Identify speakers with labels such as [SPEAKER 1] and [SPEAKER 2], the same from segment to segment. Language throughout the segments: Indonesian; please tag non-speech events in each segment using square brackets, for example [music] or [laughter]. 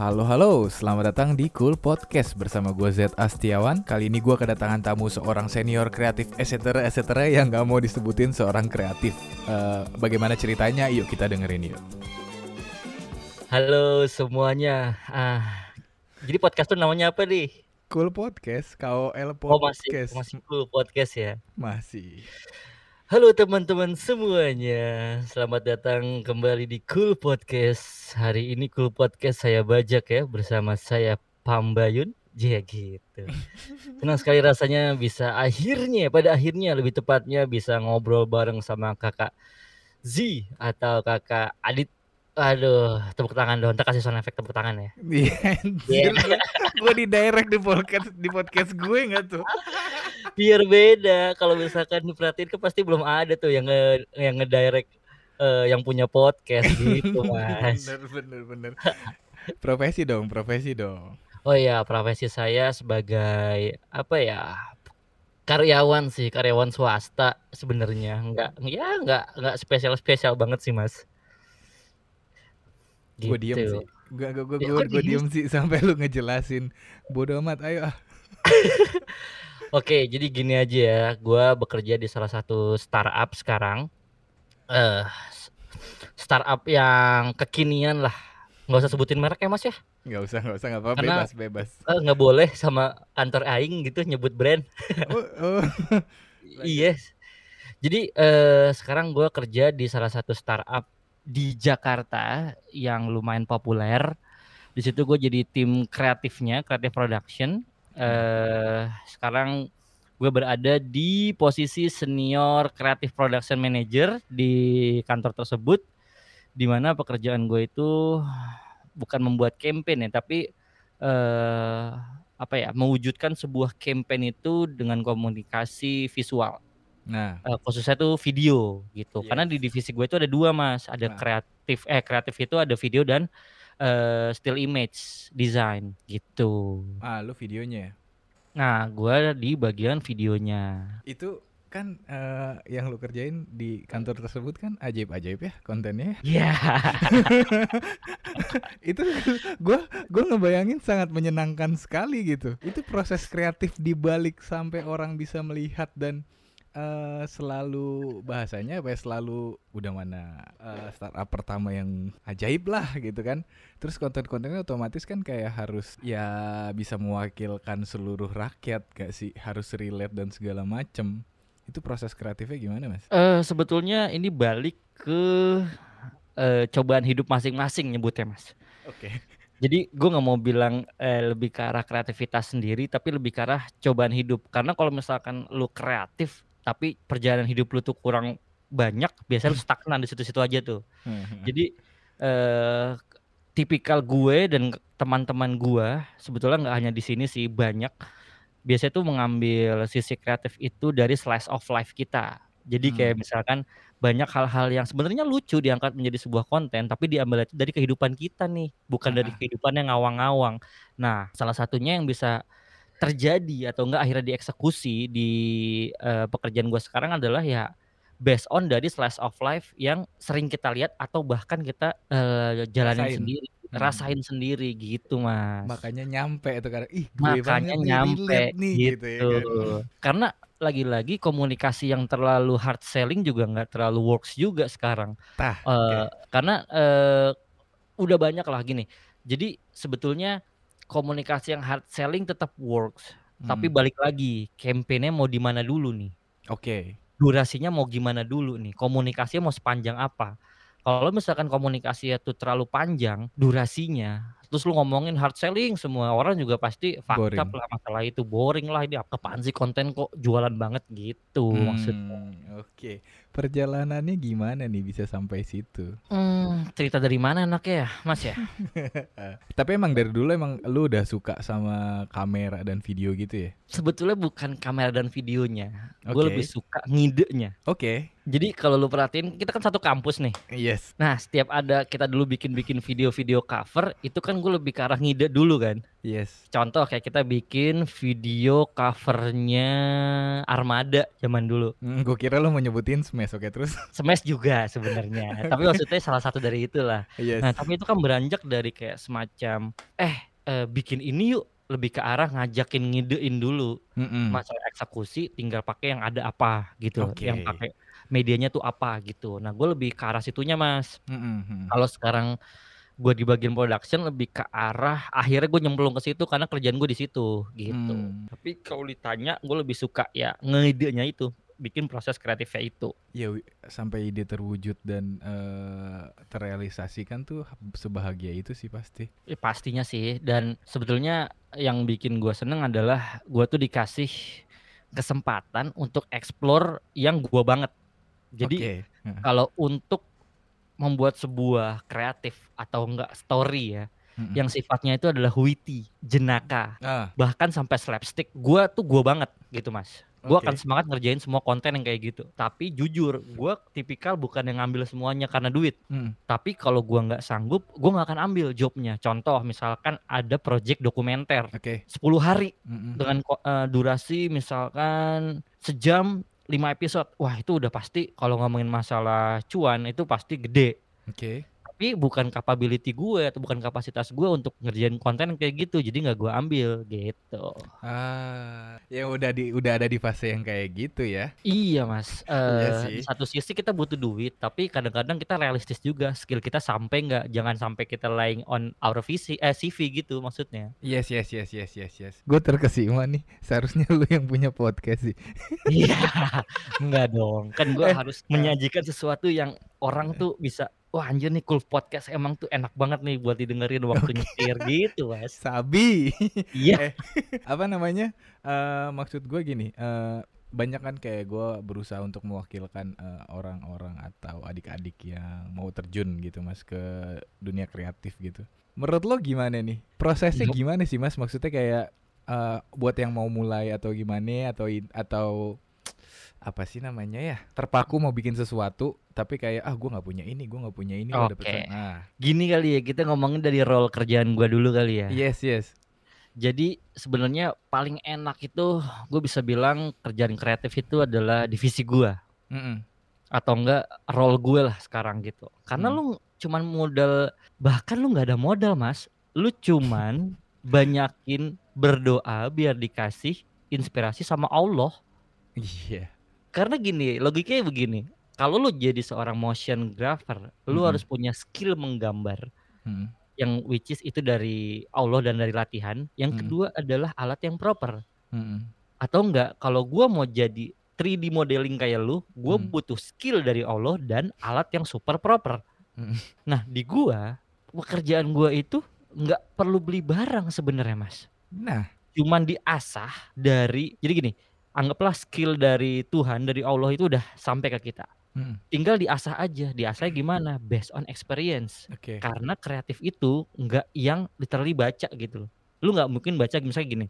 [SPEAKER 1] Halo halo, selamat datang di Cool Podcast bersama gue Z Astiawan. Kali ini gue kedatangan tamu seorang senior kreatif etc etc yang gak mau disebutin seorang kreatif. Uh, Bagaimana ceritanya? Yuk kita dengerin yuk.
[SPEAKER 2] Halo semuanya. Ah, Jadi podcast tuh namanya apa nih?
[SPEAKER 1] Cool Podcast, KOL
[SPEAKER 2] Podcast Oh masih, masih Cool Podcast ya?
[SPEAKER 1] Masih
[SPEAKER 2] Halo teman-teman semuanya, selamat datang kembali di Cool Podcast. Hari ini Cool Podcast saya bajak ya bersama saya Pambayun. Ya gitu. Senang sekali rasanya bisa akhirnya, pada akhirnya lebih tepatnya bisa ngobrol bareng sama kakak Z atau kakak Adit Aduh, tepuk tangan dong. Ntar kasih sound effect tepuk tangan ya. [laughs]
[SPEAKER 1] Iya, yeah, gue di direct di podcast di podcast gue nggak tuh?
[SPEAKER 2] Biar beda. Kalau misalkan diperhatiin kan pasti belum ada tuh yang nge yang ngedirect uh, yang punya podcast [laughs] gitu, Mas.
[SPEAKER 1] bener bener bener. Profesi dong, profesi dong.
[SPEAKER 2] Oh iya, profesi saya sebagai apa ya? Karyawan sih, karyawan swasta sebenarnya. Enggak ya enggak enggak spesial-spesial banget sih, Mas.
[SPEAKER 1] Gue diem
[SPEAKER 2] Gitu.
[SPEAKER 1] sih. Gue gue gue
[SPEAKER 2] Ya,
[SPEAKER 1] gue gue
[SPEAKER 2] diem
[SPEAKER 1] sih sampai lu ngejelasin. Bodoh amat, ayo ah. [laughs]
[SPEAKER 2] Oke, jadi gini aja ya, gua bekerja di salah satu startup sekarang. Eh, startup yang kekinian lah. Nggak usah sebutin merek ya, Mas ya?
[SPEAKER 1] Nggak usah, nggak usah, nggak apa,
[SPEAKER 2] Karena
[SPEAKER 1] bebas, bebas.
[SPEAKER 2] eh, nggak boleh sama kantor aing gitu nyebut brand.
[SPEAKER 1] Oh, [laughs] oh.
[SPEAKER 2] Iya. Jadi eh, sekarang gua kerja di salah satu startup di Jakarta yang lumayan populer. Di situ gue jadi tim kreatifnya, creative production. Eh, sekarang gue berada di posisi senior creative production manager di kantor tersebut, di mana pekerjaan gue itu bukan membuat campaign ya, tapi eh, apa ya, mewujudkan sebuah campaign itu dengan komunikasi visual.
[SPEAKER 1] Nah,
[SPEAKER 2] Eh, khususnya tuh video gitu. Karena di
[SPEAKER 1] yes.
[SPEAKER 2] divisi gue itu ada dua mas, ada
[SPEAKER 1] Nah.
[SPEAKER 2] kreatif eh kreatif itu ada video dan eh, still image design gitu.
[SPEAKER 1] Ah, lu videonya ya?
[SPEAKER 2] Nah, gue di bagian videonya.
[SPEAKER 1] Itu kan eh, yang lu kerjain di kantor tersebut kan ajaib-ajaib ya kontennya ya.
[SPEAKER 2] Ya, [laughs]
[SPEAKER 1] itu gua gua ngebayangin sangat menyenangkan sekali gitu. Itu proses kreatif di balik sampai orang bisa melihat dan eh, selalu bahasanya apa ya selalu udah mana eh, startup pertama yang ajaib lah gitu kan. Terus konten-kontennya otomatis kan kayak harus ya bisa mewakilkan seluruh rakyat gak sih harus relate dan segala macem. Itu proses kreatifnya gimana mas?
[SPEAKER 2] eh, sebetulnya ini balik ke eh, cobaan hidup masing-masing nyebutnya mas.
[SPEAKER 1] Oke.
[SPEAKER 2] Jadi gue nggak mau bilang eh, lebih ke arah kreativitas sendiri, tapi lebih ke arah cobaan hidup. Karena kalau misalkan lu kreatif, tapi perjalanan hidup lu tuh kurang banyak, biasanya lu stagnan di situ-situ aja tuh. Jadi eh tipikal gue dan teman-teman gue sebetulnya nggak hanya di sini sih banyak biasanya tuh mengambil sisi kreatif itu dari slice of life kita. Jadi kayak
[SPEAKER 1] Hmm.
[SPEAKER 2] misalkan banyak hal-hal yang sebenarnya lucu diangkat menjadi sebuah konten tapi diambil dari kehidupan kita nih, bukan dari
[SPEAKER 1] Ah.
[SPEAKER 2] kehidupan yang ngawang-ngawang. Nah, salah satunya yang bisa terjadi atau enggak akhirnya dieksekusi di eh, pekerjaan gue sekarang adalah ya based on dari slice of life yang sering kita lihat atau bahkan kita eh, jalanin
[SPEAKER 1] Rasain.
[SPEAKER 2] sendiri,
[SPEAKER 1] Hmm.
[SPEAKER 2] rasain sendiri gitu mas.
[SPEAKER 1] Makanya nyampe itu karena ih gue
[SPEAKER 2] Makanya nyampe
[SPEAKER 1] nih gitu, ya
[SPEAKER 2] gitu.
[SPEAKER 1] kan.
[SPEAKER 2] Karena lagi-lagi komunikasi yang terlalu hard selling juga nggak terlalu works juga sekarang.
[SPEAKER 1] Tah,
[SPEAKER 2] Eh
[SPEAKER 1] oke.
[SPEAKER 2] karena eh, udah banyak lah gini. Jadi sebetulnya komunikasi yang hard selling tetap works, tapi
[SPEAKER 1] Hmm.
[SPEAKER 2] balik lagi campaignnya mau di mana dulu nih?
[SPEAKER 1] Oke.
[SPEAKER 2] Durasinya mau gimana dulu nih? Komunikasinya mau sepanjang apa? Kalau misalkan komunikasinya tuh terlalu panjang durasinya, terus lu ngomongin hard selling semua orang juga pasti fucked up
[SPEAKER 1] Boring.
[SPEAKER 2] lah masalah itu boring lah ini apaan sih konten kok jualan banget gitu maksudnya.
[SPEAKER 1] Hmm, oke. Perjalanannya gimana nih bisa sampai situ?
[SPEAKER 2] Hmm, cerita dari mana enaknya ya, Mas ya? [laughs]
[SPEAKER 1] Tapi emang dari dulu emang lu udah suka sama kamera dan video gitu ya?
[SPEAKER 2] Sebetulnya bukan kamera dan videonya, gue lebih suka ngidenya.
[SPEAKER 1] Oke.
[SPEAKER 2] Jadi kalau lu perhatiin kita kan satu kampus nih.
[SPEAKER 1] Yes.
[SPEAKER 2] Nah, setiap ada kita dulu bikin-bikin video-video cover, itu kan gue lebih ke arah ngide dulu kan.
[SPEAKER 1] Yes.
[SPEAKER 2] Contoh kayak kita bikin video covernya Armada zaman dulu.
[SPEAKER 1] Hmm, gue kira lo mau nyebutin Smash oke terus. [laughs]
[SPEAKER 2] Smash juga sebenarnya. [laughs] Tapi maksudnya salah satu dari itulah.
[SPEAKER 1] yes.
[SPEAKER 2] Nah, tapi itu kan beranjak dari kayak semacam eh, eh bikin ini yuk lebih ke arah ngajakin ngidein dulu
[SPEAKER 1] Mm-mm.
[SPEAKER 2] masalah eksekusi tinggal pakai yang ada apa gitu
[SPEAKER 1] Oke.
[SPEAKER 2] yang pakai medianya tuh apa gitu nah gue lebih ke arah situnya mas
[SPEAKER 1] Mm-mm, mm.
[SPEAKER 2] kalau sekarang gue di bagian production lebih ke arah akhirnya gue nyemplung ke situ karena kerjaan gue di situ gitu
[SPEAKER 1] Hmm.
[SPEAKER 2] tapi kalau ditanya gue lebih suka ya ngidenya itu bikin proses kreatifnya itu
[SPEAKER 1] Ya sampai ide terwujud dan eh, terrealisasikan tuh sebahagia itu sih pasti.
[SPEAKER 2] Ya, pastinya sih dan sebetulnya yang bikin gue seneng adalah gue tuh dikasih kesempatan untuk explore yang gue banget jadi.
[SPEAKER 1] Heeh.
[SPEAKER 2] kalau untuk membuat sebuah kreatif atau enggak story ya
[SPEAKER 1] Mm-mm.
[SPEAKER 2] yang sifatnya itu adalah witty, jenaka,
[SPEAKER 1] ah
[SPEAKER 2] bahkan sampai slapstick, gua tuh gua banget gitu mas. Gua
[SPEAKER 1] Oke.
[SPEAKER 2] akan semangat ngerjain semua konten yang kayak gitu. Tapi jujur, gua tipikal bukan yang ngambil semuanya karena duit.
[SPEAKER 1] mm.
[SPEAKER 2] Tapi kalau gua nggak sanggup, gua nggak akan ambil jobnya. Contoh misalkan ada project dokumenter
[SPEAKER 1] oke.
[SPEAKER 2] 10 hari
[SPEAKER 1] Mm-mm.
[SPEAKER 2] dengan eh, durasi misalkan sejam 5 episode. Wah, itu udah pasti kalau ngomongin masalah cuan itu pasti gede.
[SPEAKER 1] Oke.
[SPEAKER 2] Tapi bukan capability gue atau bukan kapasitas gue untuk ngerjain konten kayak gitu. Jadi nggak gue ambil gitu.
[SPEAKER 1] Ah, ya udah di udah ada di fase yang kayak gitu ya.
[SPEAKER 2] Iya, Mas.
[SPEAKER 1] Iya
[SPEAKER 2] Eh,
[SPEAKER 1] sih.
[SPEAKER 2] di satu sisi kita butuh duit, tapi kadang-kadang kita realistis juga. Skill kita sampai nggak? Jangan sampai kita lying on our VC, eh CV gitu maksudnya.
[SPEAKER 1] Yes, yes, yes, yes, yes, yes. Gue terkesima nih. Seharusnya lu yang punya podcast sih.
[SPEAKER 2] Iya, [laughs] enggak dong. Kan gue
[SPEAKER 1] Eh,
[SPEAKER 2] harus menyajikan sesuatu yang orang tuh bisa, wah anjir nih cool podcast emang tuh enak banget nih buat didengerin waktu nyetir gitu, Mas.
[SPEAKER 1] Sabi.
[SPEAKER 2] Iya.
[SPEAKER 1] Eh, apa namanya? Eh, maksud gue gini. eh, banyak kan kayak gue berusaha untuk mewakilkan eh, orang-orang atau adik-adik yang mau terjun gitu mas ke dunia kreatif gitu. Menurut lo gimana nih? Prosesnya
[SPEAKER 2] Yup.
[SPEAKER 1] gimana sih mas? Maksudnya kayak eh, buat yang mau mulai atau gimana atau atau apa sih namanya ya terpaku mau bikin sesuatu tapi kayak ah gue nggak punya ini gue nggak punya ini gue
[SPEAKER 2] Oke.
[SPEAKER 1] sana." ah
[SPEAKER 2] Gini kali ya, kita ngomongin dari role kerjaan gua dulu kali ya.
[SPEAKER 1] yes yes
[SPEAKER 2] Jadi sebenarnya paling enak itu gue bisa bilang kerjaan kreatif itu adalah divisi gua
[SPEAKER 1] Mm-mm.
[SPEAKER 2] atau enggak role gue lah sekarang gitu. Karena
[SPEAKER 1] Hmm.
[SPEAKER 2] lu cuman modal bahkan lu nggak ada modal, Mas. Lu cuman [laughs] banyakin berdoa biar dikasih inspirasi sama Allah.
[SPEAKER 1] iya
[SPEAKER 2] Karena gini, logikanya begini. Kalau lu jadi seorang motion grapher, lu
[SPEAKER 1] Mm-mm.
[SPEAKER 2] harus punya skill menggambar
[SPEAKER 1] Mm.
[SPEAKER 2] yang which is itu dari Allah dan dari latihan. Yang
[SPEAKER 1] Mm.
[SPEAKER 2] kedua adalah alat yang proper.
[SPEAKER 1] Mm-mm.
[SPEAKER 2] Atau enggak, kalau gua mau jadi 3D modeling kayak lu, gua
[SPEAKER 1] Hmm.
[SPEAKER 2] butuh skill dari Allah dan alat yang super proper.
[SPEAKER 1] Mm.
[SPEAKER 2] Nah, di gua pekerjaan gua itu nggak perlu beli barang sebenarnya, Mas.
[SPEAKER 1] nah
[SPEAKER 2] Cuman diasah dari jadi gini, anggaplah skill dari Tuhan, dari Allah itu udah sampai ke kita.
[SPEAKER 1] Mm.
[SPEAKER 2] Tinggal diasah aja. Diasahnya gimana? Based on experience.
[SPEAKER 1] oke
[SPEAKER 2] Karena kreatif itu nggak yang literally baca gitu loh. Lu nggak mungkin baca misalnya gini.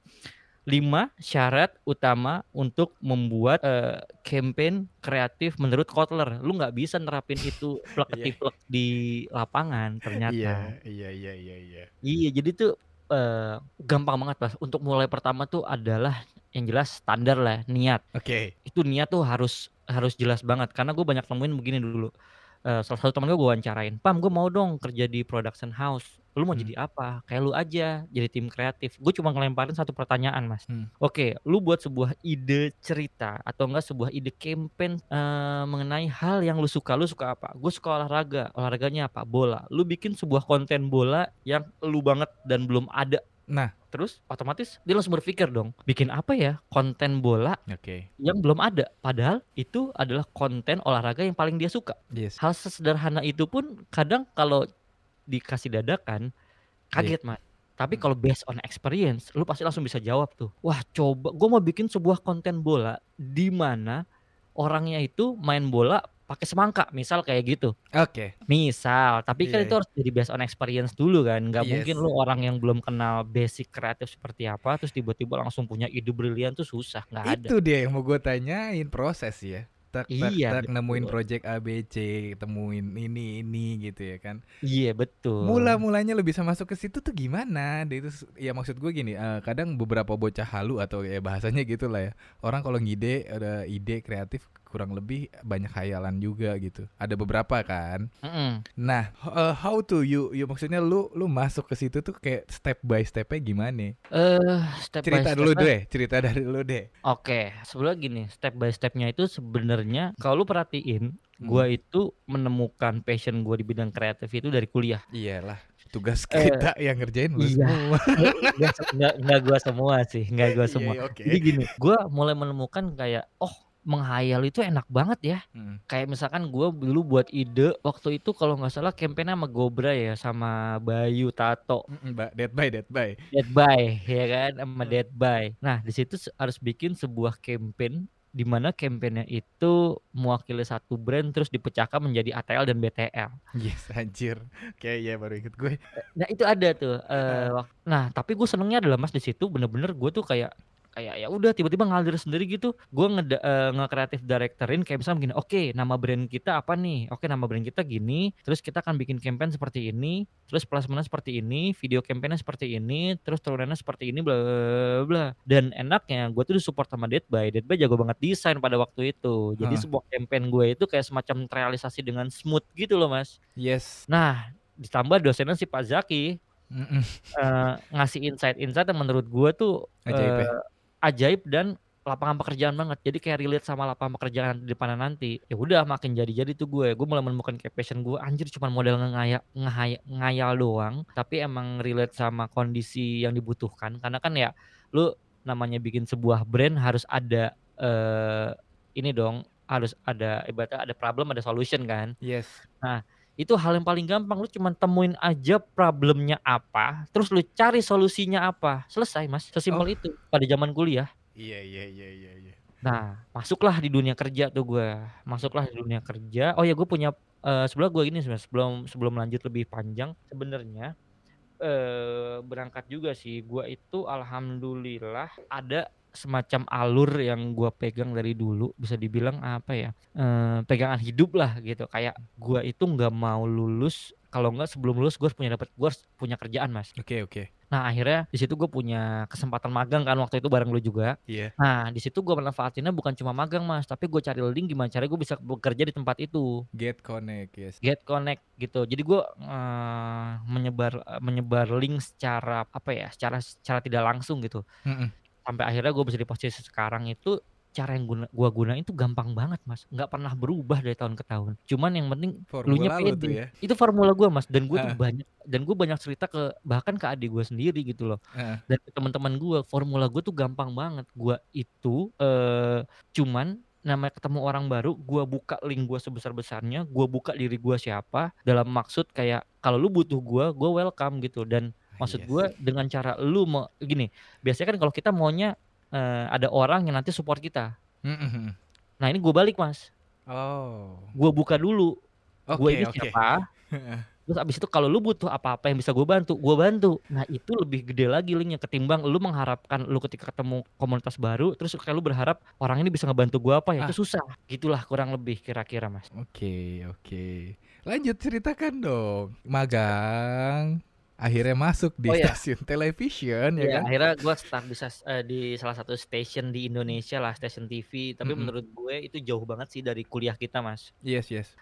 [SPEAKER 2] 5 syarat utama untuk membuat eh, campaign kreatif menurut Kotler. Lu nggak bisa nerapin itu plek [laughs]
[SPEAKER 1] Iya.
[SPEAKER 2] ketiplek di lapangan ternyata.
[SPEAKER 1] iya iya iya iya iya
[SPEAKER 2] Iya, jadi tuh eh, gampang banget mas. Untuk mulai pertama tuh adalah yang jelas standar lah niat.
[SPEAKER 1] oke
[SPEAKER 2] Itu niat tuh harus harus jelas banget. Karena gue banyak nemuin begini dulu. Eh, salah satu teman gue gue wawancarain, Pam gue mau dong kerja di production house. Lu mau
[SPEAKER 1] Hmm.
[SPEAKER 2] jadi apa? Kayak lu aja jadi tim kreatif. Gue cuma ngelemparin satu pertanyaan mas.
[SPEAKER 1] Hmm.
[SPEAKER 2] Oke, lu buat sebuah ide cerita atau enggak sebuah ide campaign eh, mengenai hal yang lu suka. Lu suka apa? Gue suka olahraga. Olahraganya apa? Bola. Lu bikin sebuah konten bola yang lu banget dan belum ada.
[SPEAKER 1] Nah.
[SPEAKER 2] terus otomatis dia langsung berpikir dong, bikin apa ya konten bola
[SPEAKER 1] oke
[SPEAKER 2] yang belum ada. Padahal itu adalah konten olahraga yang paling dia suka.
[SPEAKER 1] yes
[SPEAKER 2] Hal sesederhana itu pun kadang kalau dikasih dadakan kaget mas. Tapi
[SPEAKER 1] Hmm.
[SPEAKER 2] kalau based on experience, lu pasti langsung bisa jawab tuh. Wah coba, gue mau bikin sebuah konten bola di mana orangnya itu main bola pakai semangka, misal kayak gitu.
[SPEAKER 1] oke
[SPEAKER 2] Misal, tapi
[SPEAKER 1] Iya.
[SPEAKER 2] kan itu harus jadi based on experience dulu kan. Nggak
[SPEAKER 1] Yes.
[SPEAKER 2] mungkin lu orang yang belum kenal basic kreatif seperti apa, terus tiba-tiba langsung punya ide brilian tuh susah, nggak ada.
[SPEAKER 1] itu dia yang mau gue tanyain proses ya tak tak
[SPEAKER 2] Iya,
[SPEAKER 1] tak nemuin
[SPEAKER 2] betul.
[SPEAKER 1] project ABC, temuin ini ini gitu ya kan.
[SPEAKER 2] Iya, betul.
[SPEAKER 1] Mula-mulanya lo bisa masuk ke situ tuh gimana? Dia itu ya maksud gue gini, eh, kadang beberapa bocah halu atau ya bahasanya gitu lah ya. Orang kalau ngide ada ide kreatif kurang lebih banyak khayalan juga gitu. Ada beberapa kan.
[SPEAKER 2] Mm-mm.
[SPEAKER 1] Nah, h- eh, how to you you maksudnya lu lu masuk ke situ tuh kayak step by stepnya gimana?
[SPEAKER 2] Eh, step by
[SPEAKER 1] Cerita dulu
[SPEAKER 2] step-nya-
[SPEAKER 1] deh, cerita dari lu deh.
[SPEAKER 2] Oke, sebelumnya gini, step by stepnya itu sebenarnya kalau lu perhatiin, gua
[SPEAKER 1] Hmm.
[SPEAKER 2] itu menemukan passion gua di bidang kreatif itu dari kuliah.
[SPEAKER 1] Iyalah, tugas
[SPEAKER 2] Eh,
[SPEAKER 1] kita yang ngerjain lu
[SPEAKER 2] iya.
[SPEAKER 1] semua. [laughs]
[SPEAKER 2] Nggak, se- nggak, nggak gua semua sih, nggak gua
[SPEAKER 1] Iya,
[SPEAKER 2] semua.
[SPEAKER 1] iya, oke.
[SPEAKER 2] Jadi gini, gua mulai menemukan kayak, oh menghayal itu enak banget ya.
[SPEAKER 1] Hmm.
[SPEAKER 2] Kayak misalkan gua dulu buat ide waktu itu kalau nggak salah campaign sama Gobra ya, sama Bayu Tato.
[SPEAKER 1] Mbak, dead by dead by.
[SPEAKER 2] Dead by [laughs] ya kan sama
[SPEAKER 1] Hmm.
[SPEAKER 2] Dead by. Nah, di situ harus bikin sebuah campaign di mana campaignnya itu mewakili satu brand terus dipecahkan menjadi ATL dan BTL.
[SPEAKER 1] Yes, anjir. Kayak ya baru ikut gue.
[SPEAKER 2] Nah, itu ada tuh [laughs] eh, wak- nah, tapi gue senengnya adalah Mas di situ bener-bener gue tuh kayak kayak ya udah tiba-tiba ngalir sendiri gitu gue nge nge-creative directorin kayak misalnya gini oke nama brand kita apa nih oke nama brand kita gini terus kita akan bikin campaign seperti ini terus placementnya seperti ini video campaignnya seperti ini terus turunannya seperti ini bla bla dan enaknya gue tuh disupport sama Dead by Dead by jago banget desain pada waktu itu jadi
[SPEAKER 1] Hah.
[SPEAKER 2] sebuah campaign gue itu kayak semacam terrealisasi dengan smooth gitu loh mas
[SPEAKER 1] Yes.
[SPEAKER 2] nah ditambah dosennya si Pak Zaki
[SPEAKER 1] Mm-mm.
[SPEAKER 2] eh, ngasih insight-insight yang menurut gue tuh
[SPEAKER 1] Ajaib?
[SPEAKER 2] Ajaib dan lapangan pekerjaan banget. Jadi kayak relate sama lapangan pekerjaan di depan nanti ya udah makin jadi-jadi tuh gue. Gue mulai menemukan kayak passion gue anjir cuma model ngaya, ngehaya, ngayal doang. Tapi emang relate sama kondisi yang dibutuhkan. Karena kan ya lu namanya bikin sebuah brand harus ada eh ini dong harus ada ibaratnya ada problem ada solution kan.
[SPEAKER 1] Yes.
[SPEAKER 2] Itu hal yang paling gampang. Lu cuma temuin aja problemnya apa terus lu cari solusinya apa. Selesai mas. Sesimpel
[SPEAKER 1] Oh.
[SPEAKER 2] itu pada zaman kuliah.
[SPEAKER 1] Iya, iya, iya, iya, iya.
[SPEAKER 2] nah masuklah di dunia kerja tuh gue masuklah di dunia kerja. Oh ya gue punya eh sebelah gue gini sebenarnya sebelum sebelum lanjut lebih panjang. Sebenarnya eh berangkat juga sih. Gue itu alhamdulillah ada semacam alur yang gue pegang dari dulu bisa dibilang apa ya eh, pegangan hidup lah gitu kayak gue itu nggak mau lulus kalau nggak sebelum lulus gue harus punya dapat gue harus punya kerjaan mas
[SPEAKER 1] Oke, oke.
[SPEAKER 2] nah akhirnya di situ gue punya kesempatan magang kan waktu itu bareng lu juga
[SPEAKER 1] Iya.
[SPEAKER 2] nah di situ gue manfaatinnya bukan cuma magang mas tapi gue cari link gimana caranya gue bisa bekerja di tempat itu
[SPEAKER 1] Get connect, yes.
[SPEAKER 2] get connect gitu jadi gue menyebar menyebar link secara apa ya secara secara tidak langsung gitu
[SPEAKER 1] Mm-mm.
[SPEAKER 2] Sampai akhirnya gue bisa di posisi sekarang itu cara yang guna, gua gunain itu gampang banget mas nggak pernah berubah dari tahun ke tahun cuman yang penting
[SPEAKER 1] Formula lu
[SPEAKER 2] pede
[SPEAKER 1] tuh ya.
[SPEAKER 2] itu formula gue mas dan gue tuh
[SPEAKER 1] Ah.
[SPEAKER 2] banyak dan gue banyak cerita ke bahkan ke adik gue sendiri gitu loh
[SPEAKER 1] Heeh.
[SPEAKER 2] dan ke teman-teman gue formula gue tuh gampang banget gue itu eh cuman namanya ketemu orang baru gue buka link gue sebesar besarnya gue buka diri gue siapa dalam maksud kayak kalau lu butuh gue gue welcome gitu dan maksud
[SPEAKER 1] Yes.
[SPEAKER 2] gue dengan cara lu mau gini biasanya kan kalau kita maunya eh, ada orang yang nanti support kita
[SPEAKER 1] Mm-mm.
[SPEAKER 2] nah ini gue balik mas
[SPEAKER 1] Oh.
[SPEAKER 2] gue buka dulu gue
[SPEAKER 1] Oke,
[SPEAKER 2] ini
[SPEAKER 1] oke.
[SPEAKER 2] siapa [laughs] terus abis itu kalau lu butuh apa-apa yang bisa gue bantu gue bantu nah itu lebih gede lagi linknya ketimbang lu mengharapkan lu ketika ketemu komunitas baru terus kayak lu berharap orang ini bisa ngebantu gue apa ya
[SPEAKER 1] Ah.
[SPEAKER 2] itu susah gitulah kurang lebih kira-kira mas
[SPEAKER 1] Oke, oke. Lanjut ceritakan dong. Magang. Akhirnya masuk di
[SPEAKER 2] Oh, iya.
[SPEAKER 1] stasiun television ya
[SPEAKER 2] Ya,
[SPEAKER 1] kan?
[SPEAKER 2] akhirnya gue start bisa eh, di salah satu station di Indonesia lah station TV tapi
[SPEAKER 1] Mm-mm.
[SPEAKER 2] menurut gue itu jauh banget sih dari kuliah kita mas
[SPEAKER 1] Yes, yes.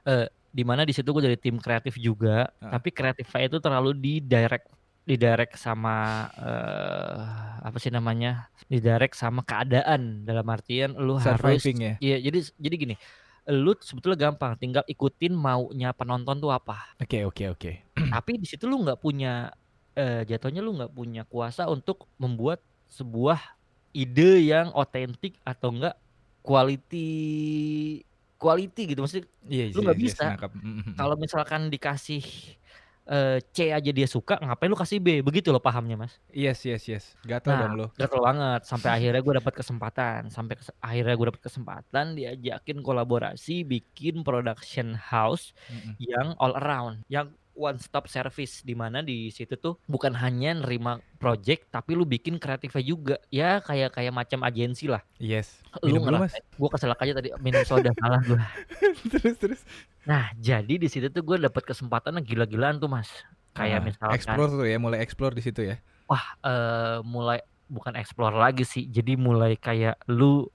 [SPEAKER 2] di mana di situ gue jadi tim kreatif juga
[SPEAKER 1] Ah.
[SPEAKER 2] tapi kreatifnya itu terlalu di direct di direct sama eh apa sih namanya di direct sama keadaan dalam artian lu harus
[SPEAKER 1] Surviving ya.
[SPEAKER 2] iya jadi jadi gini lu sebetulnya gampang tinggal ikutin maunya penonton tuh apa
[SPEAKER 1] Oke, oke, oke. [clears throat]
[SPEAKER 2] tapi di situ lu nggak punya eh jatuhnya lu nggak punya kuasa untuk membuat sebuah ide yang otentik atau enggak quality quality gitu maksudnya
[SPEAKER 1] Iya,
[SPEAKER 2] Lu
[SPEAKER 1] yes,
[SPEAKER 2] nggak
[SPEAKER 1] yes,
[SPEAKER 2] bisa.
[SPEAKER 1] Mm-mm.
[SPEAKER 2] kalau misalkan dikasih eh, C aja dia suka ngapain lu kasih B begitu loh pahamnya mas
[SPEAKER 1] Yes, yes, yes. Gatel
[SPEAKER 2] Nah,
[SPEAKER 1] dong lo.
[SPEAKER 2] gatel banget sampai akhirnya gue dapat kesempatan sampai kes- akhirnya gue dapat kesempatan diajakin kolaborasi bikin production house
[SPEAKER 1] Mm-mm.
[SPEAKER 2] yang all around yang one stop service di mana di situ tuh bukan hanya nerima project tapi lu bikin kreatifnya juga. Ya kayak kayak macam agensi lah.
[SPEAKER 1] Yes.
[SPEAKER 2] Lu
[SPEAKER 1] Minum dulu, Mas.
[SPEAKER 2] gua keselak aja tadi minum soda salah gua. [laughs]
[SPEAKER 1] terus terus.
[SPEAKER 2] Nah, jadi di situ tuh gue dapet kesempatan yang gila-gilaan tuh, Mas. Kayak
[SPEAKER 1] Ah,
[SPEAKER 2] misalkan
[SPEAKER 1] explore tuh ya, mulai explore di situ ya.
[SPEAKER 2] wah, eee, mulai bukan explore lagi sih. Jadi mulai kayak lu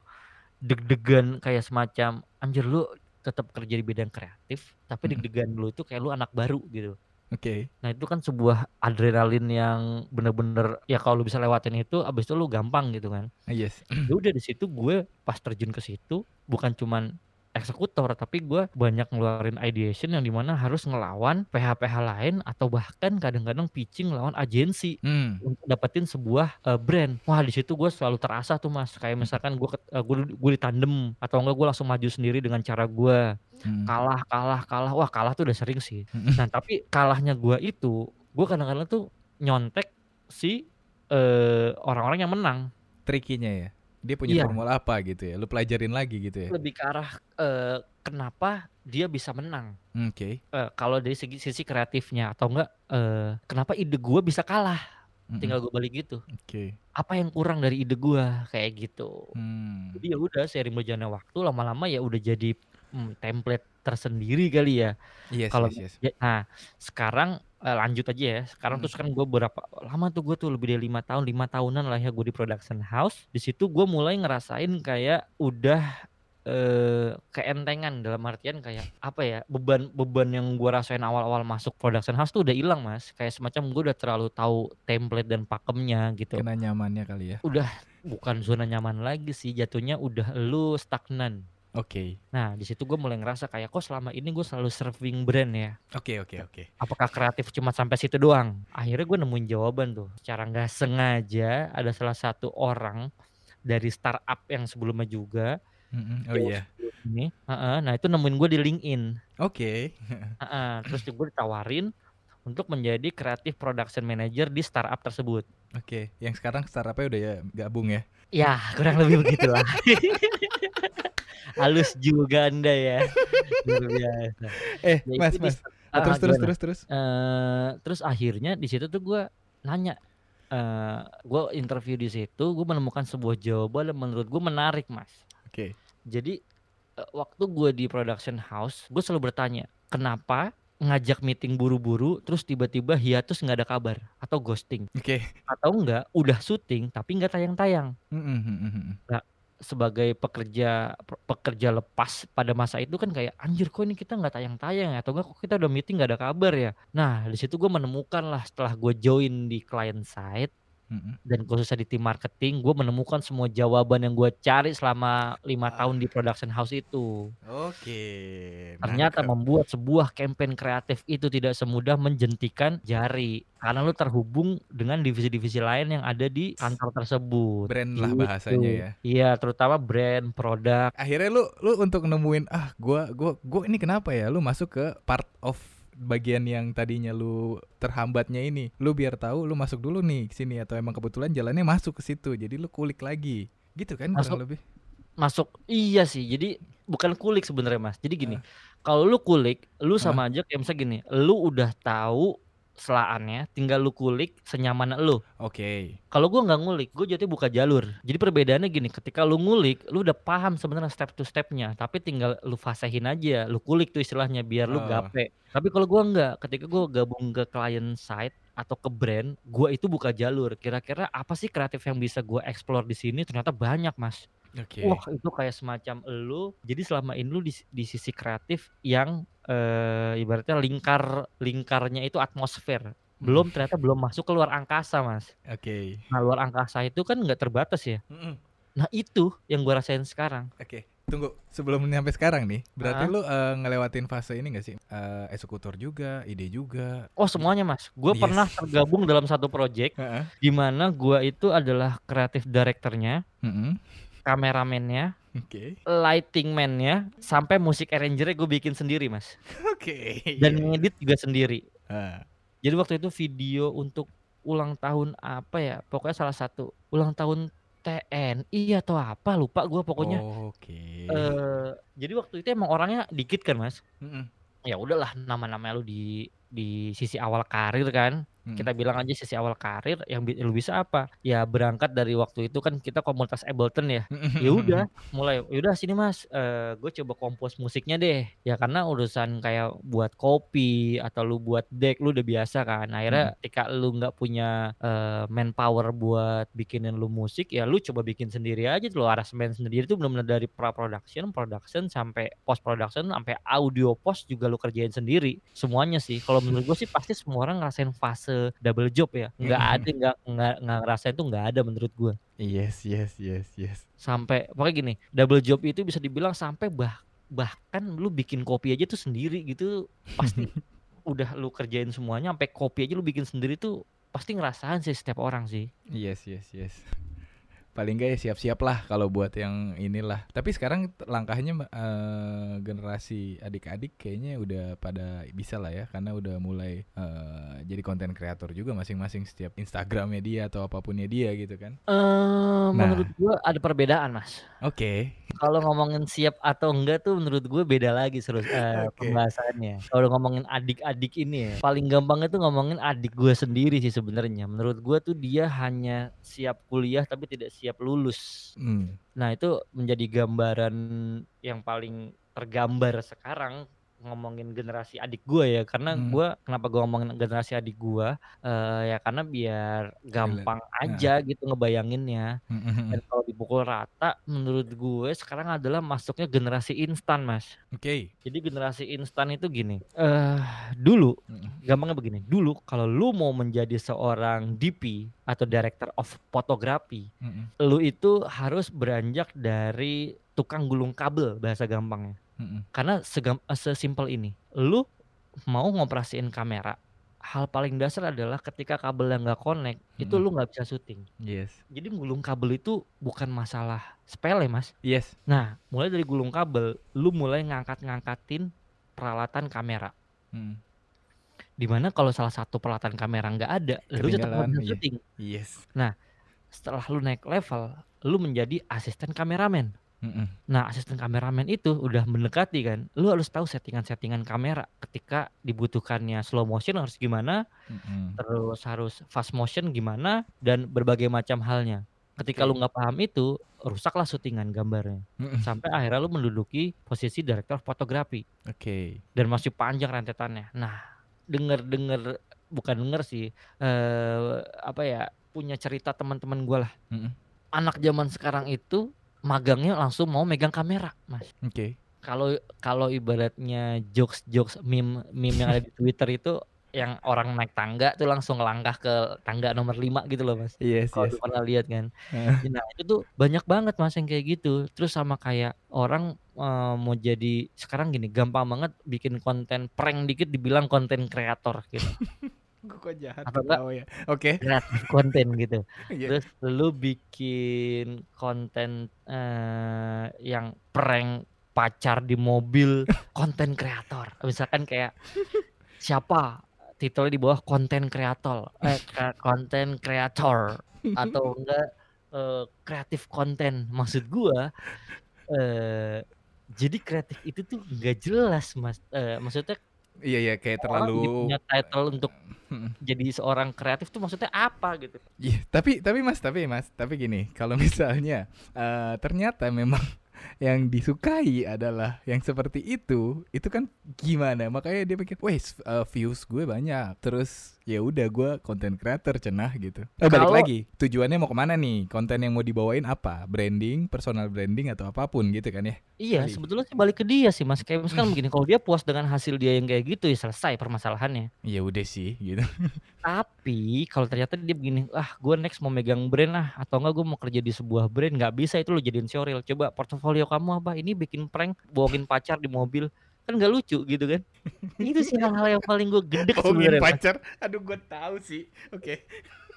[SPEAKER 2] deg-degan kayak semacam, anjir lu tetap kerja di bidang kreatif, tapi
[SPEAKER 1] Mhm.
[SPEAKER 2] deg-degan lu itu kayak lu anak baru gitu.
[SPEAKER 1] Oke.
[SPEAKER 2] Nah, itu kan sebuah adrenalin yang bener-bener ya kalau lu bisa lewatin itu abis itu lu gampang gitu kan.
[SPEAKER 1] Ah, yes.
[SPEAKER 2] Ya udah di situ gue pas terjun ke situ bukan cuman eksekutor tapi gue banyak ngeluarin ideation yang di mana harus ngelawan PH-PH lain atau bahkan kadang-kadang pitching lawan agensi
[SPEAKER 1] Hmm.
[SPEAKER 2] untuk dapetin sebuah eh, brand. Wah di situ gue selalu terasa tuh mas. Kayak misalkan gue gue gue ditandem atau enggak gue langsung maju sendiri dengan cara gue
[SPEAKER 1] Hmm.
[SPEAKER 2] kalah kalah kalah. Wah kalah tuh udah sering sih.
[SPEAKER 1] Mm-mm.
[SPEAKER 2] Nah tapi kalahnya gue itu gue kadang-kadang tuh nyontek si eh, orang-orang yang menang.
[SPEAKER 1] Trikinya ya. Dia punya
[SPEAKER 2] Iya.
[SPEAKER 1] formula apa gitu ya. Lu pelajarin lagi gitu ya.
[SPEAKER 2] Lebih ke arah eh, kenapa dia bisa menang.
[SPEAKER 1] Hmm, Oke.
[SPEAKER 2] Eh, kalau dari segi sisi kreatifnya atau enggak eh, kenapa ide gue bisa kalah.
[SPEAKER 1] Mm-mm.
[SPEAKER 2] Tinggal gue balik gitu.
[SPEAKER 1] Oke.
[SPEAKER 2] Apa yang kurang dari ide gue kayak gitu.
[SPEAKER 1] Hmm.
[SPEAKER 2] Jadi ya udah seiring berjalannya waktu lama-lama ya udah jadi hmm, template tersendiri kali ya.
[SPEAKER 1] Yes,
[SPEAKER 2] Kalau
[SPEAKER 1] yes, yes.
[SPEAKER 2] ya- nah sekarang eh, lanjut aja ya. Sekarang
[SPEAKER 1] Hmm.
[SPEAKER 2] terus kan gue berapa lama tuh gue tuh lebih dari lima tahun, lima tahunan lah ya gue di production house. Di situ gue mulai ngerasain kayak udah eh keentengan dalam artian kayak apa ya beban beban yang gue rasain awal-awal masuk production house tuh udah hilang mas kayak semacam gue udah terlalu tahu template dan pakemnya gitu
[SPEAKER 1] Kena nyamannya kali ya.
[SPEAKER 2] udah bukan zona nyaman lagi sih jatuhnya udah lu stagnan
[SPEAKER 1] Oke.
[SPEAKER 2] Nah, di situ gue mulai ngerasa kayak kok selama ini gue selalu serving brand ya.
[SPEAKER 1] Oke, oke, oke.
[SPEAKER 2] Apakah kreatif cuma sampai situ doang? Akhirnya gue nemuin jawaban tuh. Secara nggak sengaja ada salah satu orang dari startup yang sebelumnya juga.
[SPEAKER 1] Mm-mm. Oh iya.
[SPEAKER 2] Ini, Heeh, nah itu nemuin gue di LinkedIn.
[SPEAKER 1] Oke. [laughs]
[SPEAKER 2] Heeh, terus gue ditawarin untuk menjadi kreatif production manager di startup tersebut.
[SPEAKER 1] Oke. Yang sekarang startupnya udah ya gabung ya.
[SPEAKER 2] Ya, kurang lebih begitulah. [laughs] Halus juga anda ya. Luar biasa.
[SPEAKER 1] Eh,
[SPEAKER 2] Ya,
[SPEAKER 1] Mas,
[SPEAKER 2] di
[SPEAKER 1] Mas.
[SPEAKER 2] sta-
[SPEAKER 1] Ah, terus terus terus terus.
[SPEAKER 2] Eh, terus akhirnya di situ tuh gue nanya, eh gue interview di situ, gue menemukan sebuah jawaban yang menurut gue menarik, mas.
[SPEAKER 1] Oke.
[SPEAKER 2] Jadi eh, waktu gue di production house, gue selalu bertanya, kenapa ngajak meeting buru-buru, terus tiba-tiba hiatus nggak ada kabar atau ghosting,
[SPEAKER 1] Oke.
[SPEAKER 2] atau enggak udah syuting tapi nggak tayang-tayang.
[SPEAKER 1] Mm-mm, mm-mm.
[SPEAKER 2] Sebagai pekerja pe- pekerja lepas pada masa itu kan kayak anjir kok ini kita nggak tayang-tayang ya? Atau enggak kok kita udah meeting nggak ada kabar ya? Nah di situ gue menemukan lah setelah gue join di client side Dan khususnya di tim marketing gue menemukan semua jawaban yang gue cari selama lima tahun di production house itu
[SPEAKER 1] Oke.
[SPEAKER 2] ternyata
[SPEAKER 1] nangkep.
[SPEAKER 2] membuat sebuah campaign kreatif itu tidak semudah menjentikan jari karena lu terhubung dengan divisi-divisi lain yang ada di kantor tersebut
[SPEAKER 1] brand lah
[SPEAKER 2] Gitu.
[SPEAKER 1] bahasanya ya.
[SPEAKER 2] iya terutama brand produk
[SPEAKER 1] Akhirnya lu lu untuk nemuin ah gua gua gua ini kenapa ya? Lu masuk ke part of bagian yang tadinya lu terhambatnya ini. Lu biar tahu lu masuk dulu nih ke sini atau emang kebetulan jalannya masuk ke situ. Jadi lu kulik lagi. Gitu kan
[SPEAKER 2] Masuk.
[SPEAKER 1] kurang lebih.
[SPEAKER 2] masuk iya sih jadi bukan kulik sebenarnya mas jadi gini kalau lu kulik lu sama aja kayak misalnya gini lu udah tahu selaannya tinggal lu kulik senyaman lu
[SPEAKER 1] Oke.
[SPEAKER 2] kalau gua nggak ngulik gue jadi buka jalur jadi perbedaannya gini ketika lu ngulik lu udah paham sebenarnya step to stepnya tapi tinggal lu fasehin aja lu kulik tuh istilahnya biar lu
[SPEAKER 1] Oh.
[SPEAKER 2] gape tapi kalau gua nggak ketika gua gabung ke client side atau ke brand gua itu buka jalur kira-kira apa sih kreatif yang bisa gua explore di sini ternyata banyak mas
[SPEAKER 1] Oke.
[SPEAKER 2] Wah itu kayak semacam elu. Jadi selama ini lu di, di sisi kreatif yang eh, ibaratnya lingkar lingkarnya itu atmosfer. Belum ternyata belum masuk ke luar angkasa mas.
[SPEAKER 1] Oke.
[SPEAKER 2] Nah luar angkasa itu kan nggak terbatas ya.
[SPEAKER 1] Mm-mm.
[SPEAKER 2] Nah itu yang gua rasain sekarang.
[SPEAKER 1] Oke. Tunggu, sebelum nyampe sekarang nih, berarti
[SPEAKER 2] Ah.
[SPEAKER 1] lu eh, ngelewatin fase ini gak sih? Eh, eksekutor juga, ide juga.
[SPEAKER 2] Oh semuanya mas. Gue
[SPEAKER 1] Yes.
[SPEAKER 2] pernah tergabung dalam satu project
[SPEAKER 1] Heeh.
[SPEAKER 2] di mana gua itu adalah kreatif directornya,
[SPEAKER 1] Mm-mm.
[SPEAKER 2] kameramennya,
[SPEAKER 1] Oke.
[SPEAKER 2] lighting man-nya, sampai musik arrangernya gue bikin sendiri mas.
[SPEAKER 1] Oke.
[SPEAKER 2] Dan
[SPEAKER 1] iya.
[SPEAKER 2] ngedit juga sendiri.
[SPEAKER 1] Ah.
[SPEAKER 2] Jadi waktu itu video untuk ulang tahun apa ya? Pokoknya salah satu ulang tahun TNI atau apa lupa gua pokoknya.
[SPEAKER 1] Oke.
[SPEAKER 2] Eh jadi waktu itu emang orangnya dikit kan mas.
[SPEAKER 1] Mm-mm.
[SPEAKER 2] ya udahlah nama-nama lu di di sisi awal karir kan,
[SPEAKER 1] Mhm.
[SPEAKER 2] kita bilang aja sisi awal karir yang lu bisa apa, ya berangkat dari waktu itu kan kita komunitas Ableton ya, ya udah mulai, "Ya udah sini Mas, eee, gue coba compose musiknya deh." Ya karena urusan kayak buat kopi atau lu buat deck lu udah biasa kan, akhirnya
[SPEAKER 1] Mhm.
[SPEAKER 2] ketika lu nggak punya, eee, manpower buat bikinin lu musik, ya lu coba bikin sendiri aja tuh, aransemen sendiri itu bener-bener dari pra-production, production, sampai post production, sampai audio post juga lu kerjain sendiri, semuanya sih. Kalau menurut gue sih pasti semua orang ngerasain fase double job ya, nggak ada nggak nggak nggak ngerasain tuh nggak ada menurut gue.
[SPEAKER 1] Yes yes yes yes.
[SPEAKER 2] Sampai pokoknya gini, double job itu bisa dibilang sampai bah bahkan lu bikin kopi aja tuh sendiri gitu, pasti [laughs] udah lu kerjain semuanya, sampai kopi aja lu bikin sendiri tuh pasti ngerasain sih setiap orang sih.
[SPEAKER 1] Yes yes yes. Paling nggak ya siap-siap lah kalau buat yang inilah. Tapi sekarang langkahnya eee, generasi adik-adik kayaknya udah pada bisa lah ya, karena udah mulai, eee, jadi konten kreator juga masing-masing setiap Instagram-nya dia atau apa punnya dia gitu kan.
[SPEAKER 2] Menurut
[SPEAKER 1] Nah.
[SPEAKER 2] gue ada perbedaan Mas.
[SPEAKER 1] Oke.
[SPEAKER 2] Kalau ngomongin siap atau enggak tuh menurut gue beda lagi seru eee, [laughs]
[SPEAKER 1] Oke.
[SPEAKER 2] pembahasannya. Kalau ngomongin adik-adik ini ya, paling gampang itu ngomongin adik gue sendiri sih sebenarnya. Menurut gue tuh dia hanya siap kuliah tapi tidak siap lulus.
[SPEAKER 1] Mmm.
[SPEAKER 2] Nah itu menjadi gambaran yang paling tergambar sekarang ngomongin generasi adik gue ya, karena
[SPEAKER 1] Mhm.
[SPEAKER 2] gue kenapa gue ngomongin generasi adik gue, eee, ya karena biar gampang
[SPEAKER 1] heeh.
[SPEAKER 2] aja gitu ngebayanginnya.
[SPEAKER 1] Mhm mhm.
[SPEAKER 2] Dan kalau dipukul rata menurut gue sekarang adalah masuknya generasi instan Mas.
[SPEAKER 1] Oke.
[SPEAKER 2] Jadi generasi instan itu gini, eee, dulu gampangnya begini, dulu kalau lu mau menjadi seorang DP atau director of photography,
[SPEAKER 1] Mhm.
[SPEAKER 2] lu itu harus beranjak dari tukang gulung kabel bahasa gampangnya. Karena segam eee, sesimpel ini, lu mau ngoperasiin kamera, hal paling dasar adalah ketika kabelnya nggak connect, itu
[SPEAKER 1] Mhm.
[SPEAKER 2] lu nggak bisa syuting.
[SPEAKER 1] Yes.
[SPEAKER 2] Jadi gulung kabel itu bukan masalah sepele Mas.
[SPEAKER 1] Yes.
[SPEAKER 2] Nah, mulai dari gulung kabel, lu mulai ngangkat-ngangkatin peralatan kamera.
[SPEAKER 1] Mhm.
[SPEAKER 2] Di mana kalau salah satu peralatan kamera nggak ada, lu tetep nggak bisa
[SPEAKER 1] iya.
[SPEAKER 2] syuting.
[SPEAKER 1] Yes.
[SPEAKER 2] Nah, setelah lu naik level, lu menjadi asisten kameramen.
[SPEAKER 1] Mhm.
[SPEAKER 2] Nah, asisten kameramen itu udah mendekati kan, lu harus tahu settingan-settingan kamera ketika dibutuhkannya slow motion harus gimana,
[SPEAKER 1] Mhm.
[SPEAKER 2] terus harus fast motion gimana, dan berbagai macam halnya. Ketika lu
[SPEAKER 1] Oke.
[SPEAKER 2] nggak paham itu, rusaklah syutingan gambarnya.
[SPEAKER 1] Mhm.
[SPEAKER 2] Sampai akhirnya lu menduduki posisi director fotografi.
[SPEAKER 1] Oke.
[SPEAKER 2] Dan masih panjang rentetannya. Nah, denger-denger bukan denger sih, eee, apa ya, punya cerita teman-teman gua lah.
[SPEAKER 1] Mhm.
[SPEAKER 2] Anak zaman sekarang itu magangnya langsung mau megang kamera, Mas.
[SPEAKER 1] Oke.
[SPEAKER 2] Kalau kalau ibaratnya jokes-jokes meme meme yang ada di Twitter itu yang orang naik tangga tuh langsung ngelangkah ke tangga nomor 5 gitu loh, Mas.
[SPEAKER 1] Yes
[SPEAKER 2] Kalau
[SPEAKER 1] yes.
[SPEAKER 2] pernah lihat kan. Nah, itu tuh banyak banget Mas yang kayak gitu. Terus sama kayak orang, eee, mau jadi sekarang gini, gampang banget bikin konten prank dikit dibilang konten kreator gitu. [laughs]
[SPEAKER 1] Gua kok jahat
[SPEAKER 2] enggak
[SPEAKER 1] ketawa ya. Oke.
[SPEAKER 2] kreatif [laughs] konten gitu.
[SPEAKER 1] Iya.
[SPEAKER 2] Terus lu bikin konten, eee, yang prank pacar di mobil, [laughs] konten kreator. Misalkan kayak siapa, titelnya di bawah konten kreator, eh, konten kreator atau [laughs] enggak, eee, kreatif konten. Maksud gua, eee, jadi kreatif itu tuh nggak jelas Mas, eee, maksudnya
[SPEAKER 1] Iya iya, kayak
[SPEAKER 2] orang
[SPEAKER 1] terlalu
[SPEAKER 2] punya title untuk
[SPEAKER 1] mhm.
[SPEAKER 2] jadi seorang kreatif tuh maksudnya apa gitu.
[SPEAKER 1] Iya, tapi tapi Mas tapi Mas, tapi gini, kalau [laughs] misalnya, eee, ternyata memang yang disukai adalah yang seperti itu, itu kan gimana? Makanya dia pikir, "Wes, eee, views gue banyak, terus ya udah gue konten creator cenah," gitu. Eh, balik
[SPEAKER 2] Kalau
[SPEAKER 1] lagi, tujuannya mau ke mana nih? Konten yang mau dibawain apa? Branding, personal branding atau apa pun gitu kan ya?
[SPEAKER 2] Iya,
[SPEAKER 1] Kali.
[SPEAKER 2] sebetulnya sih balik ke dia sih Mas, kayak misalkan begini, kalau dia puas dengan hasil dia yang kayak gitu, ya selesai permasalahannya.
[SPEAKER 1] Ya udah sih, gitu. [laughs]
[SPEAKER 2] Tapi kalau ternyata dia begini, "Ah, gue next mau megang brand ah, atau enggak gue mau kerja di sebuah brand," nggak bisa itu lu jadiin showreel. Coba portofolio kamu apa? Ini bikin prank bohongin pacar di mobil, kan nggak lucu gitu kan. [laughs] Itu sih hal-hal yang paling gue gedek
[SPEAKER 1] Bohongin
[SPEAKER 2] sebenarnya Mas.
[SPEAKER 1] pacar, aduh gue tahu sih. Oke.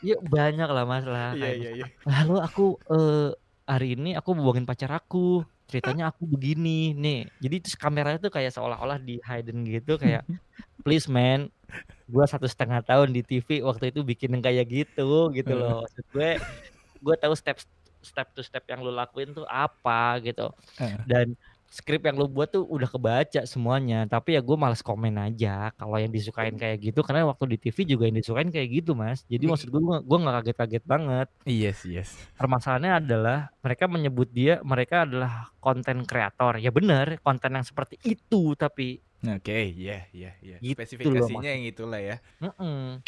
[SPEAKER 2] Ya banyak lah Mas lah,
[SPEAKER 1] Iya iya iya.
[SPEAKER 2] misalkan, "Lalu aku, eee, hari ini aku bohongin pacar aku, ceritanya aku begini nih." Jadi terus kameranya tuh kayak seolah-olah di-hidden gitu kayak, [laughs] "Please man, gua 1,5 tahun di TV waktu itu bikin yang kayak gitu," gitu loh. Maksud gue, gue tahu step step to step yang lu lakuin tuh apa gitu. Dan skrip yang lu buat tuh udah kebaca semuanya, tapi ya gue males komen aja kalau yang disukain kayak gitu karena waktu di TV juga yang disukain kayak gitu, Mas. Jadi maksud gue gue nggak kaget-kaget banget.
[SPEAKER 1] Yes, yes.
[SPEAKER 2] Permasalahannya adalah mereka menyebut dia mereka adalah konten kreator. Ya benar, konten yang seperti itu tapi
[SPEAKER 1] Oke, iya.
[SPEAKER 2] Gitu loh
[SPEAKER 1] Spesifikasinya yang itulah ya.
[SPEAKER 2] Mm-mm.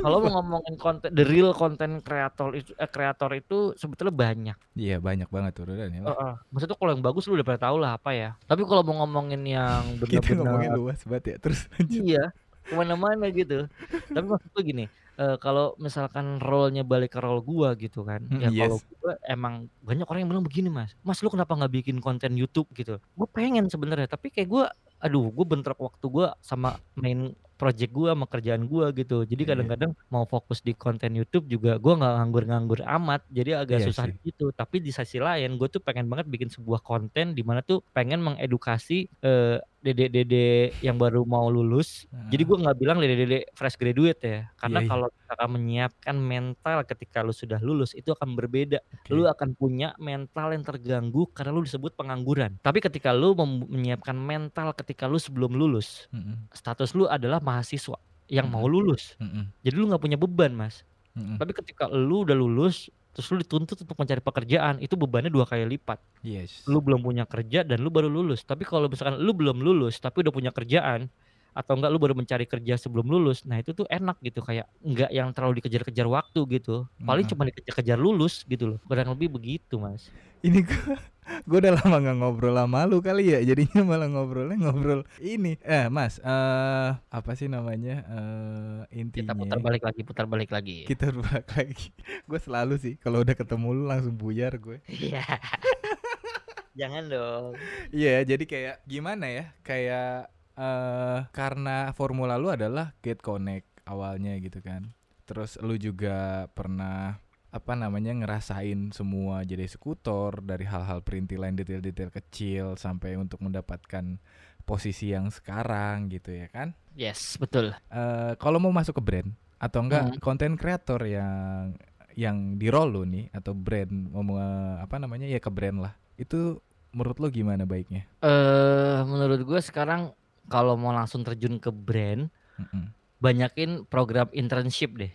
[SPEAKER 2] Kalau mau ngomongin konten the real content kreator itu eh, kreator itu sebetulnya banyak.
[SPEAKER 1] Iya, banyak banget turunan ya.
[SPEAKER 2] Heeh. Maksudnya kalau yang bagus lu udah pada tahu lah apa ya. Tapi kalau mau ngomongin yang [laughs]
[SPEAKER 1] Kita ngomongin
[SPEAKER 2] benar-benar
[SPEAKER 1] luas banget ya. Terus lanjut.
[SPEAKER 2] iya ke mana-mana gitu. Tapi maksud gue gini, eh, kalau misalkan role-nya balik ke role gua gitu kan,
[SPEAKER 1] Hmm,
[SPEAKER 2] ya kalau
[SPEAKER 1] yes.
[SPEAKER 2] gua emang banyak orang yang bilang begini mas, mas lu kenapa nggak bikin konten YouTube gitu? Gue pengen sebenarnya, tapi kayak gua, aduh, gue bentrok waktu gua sama main project gua sama kerjaan gua gitu. Jadi
[SPEAKER 1] Iya.
[SPEAKER 2] kadang-kadang mau fokus di konten YouTube juga gua nggak nganggur-nganggur amat, jadi agak
[SPEAKER 1] Iya
[SPEAKER 2] susah
[SPEAKER 1] sih.
[SPEAKER 2] gitu. Tapi di sisi lain, gue tuh pengen banget bikin sebuah konten di mana tuh pengen mengedukasi eh, dede-dede yang baru mau lulus. Jadi
[SPEAKER 1] Heeh.
[SPEAKER 2] gue nggak bilang dede-dede fresh graduate ya, karena
[SPEAKER 1] Iya, iya.
[SPEAKER 2] kalau misalkan menyiapkan mental ketika lu sudah lulus itu akan berbeda. Lu
[SPEAKER 1] Oke.
[SPEAKER 2] akan punya mental yang terganggu karena lu disebut pengangguran. Tapi ketika lu menyiapkan mental ketika lu sebelum lulus,
[SPEAKER 1] Mm-mm.
[SPEAKER 2] status lu adalah mahasiswa yang mau
[SPEAKER 1] Mm-mm.
[SPEAKER 2] lulus.
[SPEAKER 1] Mm-mm.
[SPEAKER 2] Jadi lu nggak punya beban, Mas.
[SPEAKER 1] Mm-mm.
[SPEAKER 2] Tapi ketika lu udah lulus, terus lu dituntut untuk mencari pekerjaan, itu bebannya dua kali lipat.
[SPEAKER 1] Yes.
[SPEAKER 2] Lu belum punya kerja dan lu baru lulus. Tapi kalau misalkan lu belum lulus tapi udah punya kerjaan atau enggak lu baru mencari kerja sebelum lulus, nah itu tuh enak gitu kayak enggak yang terlalu dikejar-kejar waktu gitu. Paling
[SPEAKER 1] Mm-mm.
[SPEAKER 2] cuma dikejar-kejar lulus gitu loh. Kurang lebih begitu, Mas.
[SPEAKER 1] Ini gue [laughs] gue udah lama nggak ngobrol sama lu kali ya jadinya malah ngobrolnya ngobrol ini eh mas eh apa sih namanya eh
[SPEAKER 2] Kita
[SPEAKER 1] intinya
[SPEAKER 2] putar balik lagi, putar balik lagi.
[SPEAKER 1] kita berbalik lagi [laughs] gue selalu sih kalau udah ketemu lu langsung buyar gue
[SPEAKER 2] Iya. [laughs] Jangan dong.
[SPEAKER 1] iya jadi kayak gimana ya kayak eh karena formula lu adalah get connect awalnya gitu kan terus lu juga pernah apa namanya ngerasain semua jadi eksekutor dari hal-hal perintilan detail-detail kecil sampai untuk mendapatkan posisi yang sekarang gitu ya kan
[SPEAKER 2] Yes, betul.
[SPEAKER 1] eh kalau mau masuk ke brand atau enggak
[SPEAKER 2] Hmm.
[SPEAKER 1] konten kreator yang yang di role lu nih atau brand mau apa namanya ya ke brand lah itu menurut lo gimana baiknya
[SPEAKER 2] Eh menurut gue sekarang kalau mau langsung terjun ke brand,
[SPEAKER 1] Mm-mm.
[SPEAKER 2] banyakin program internship deh.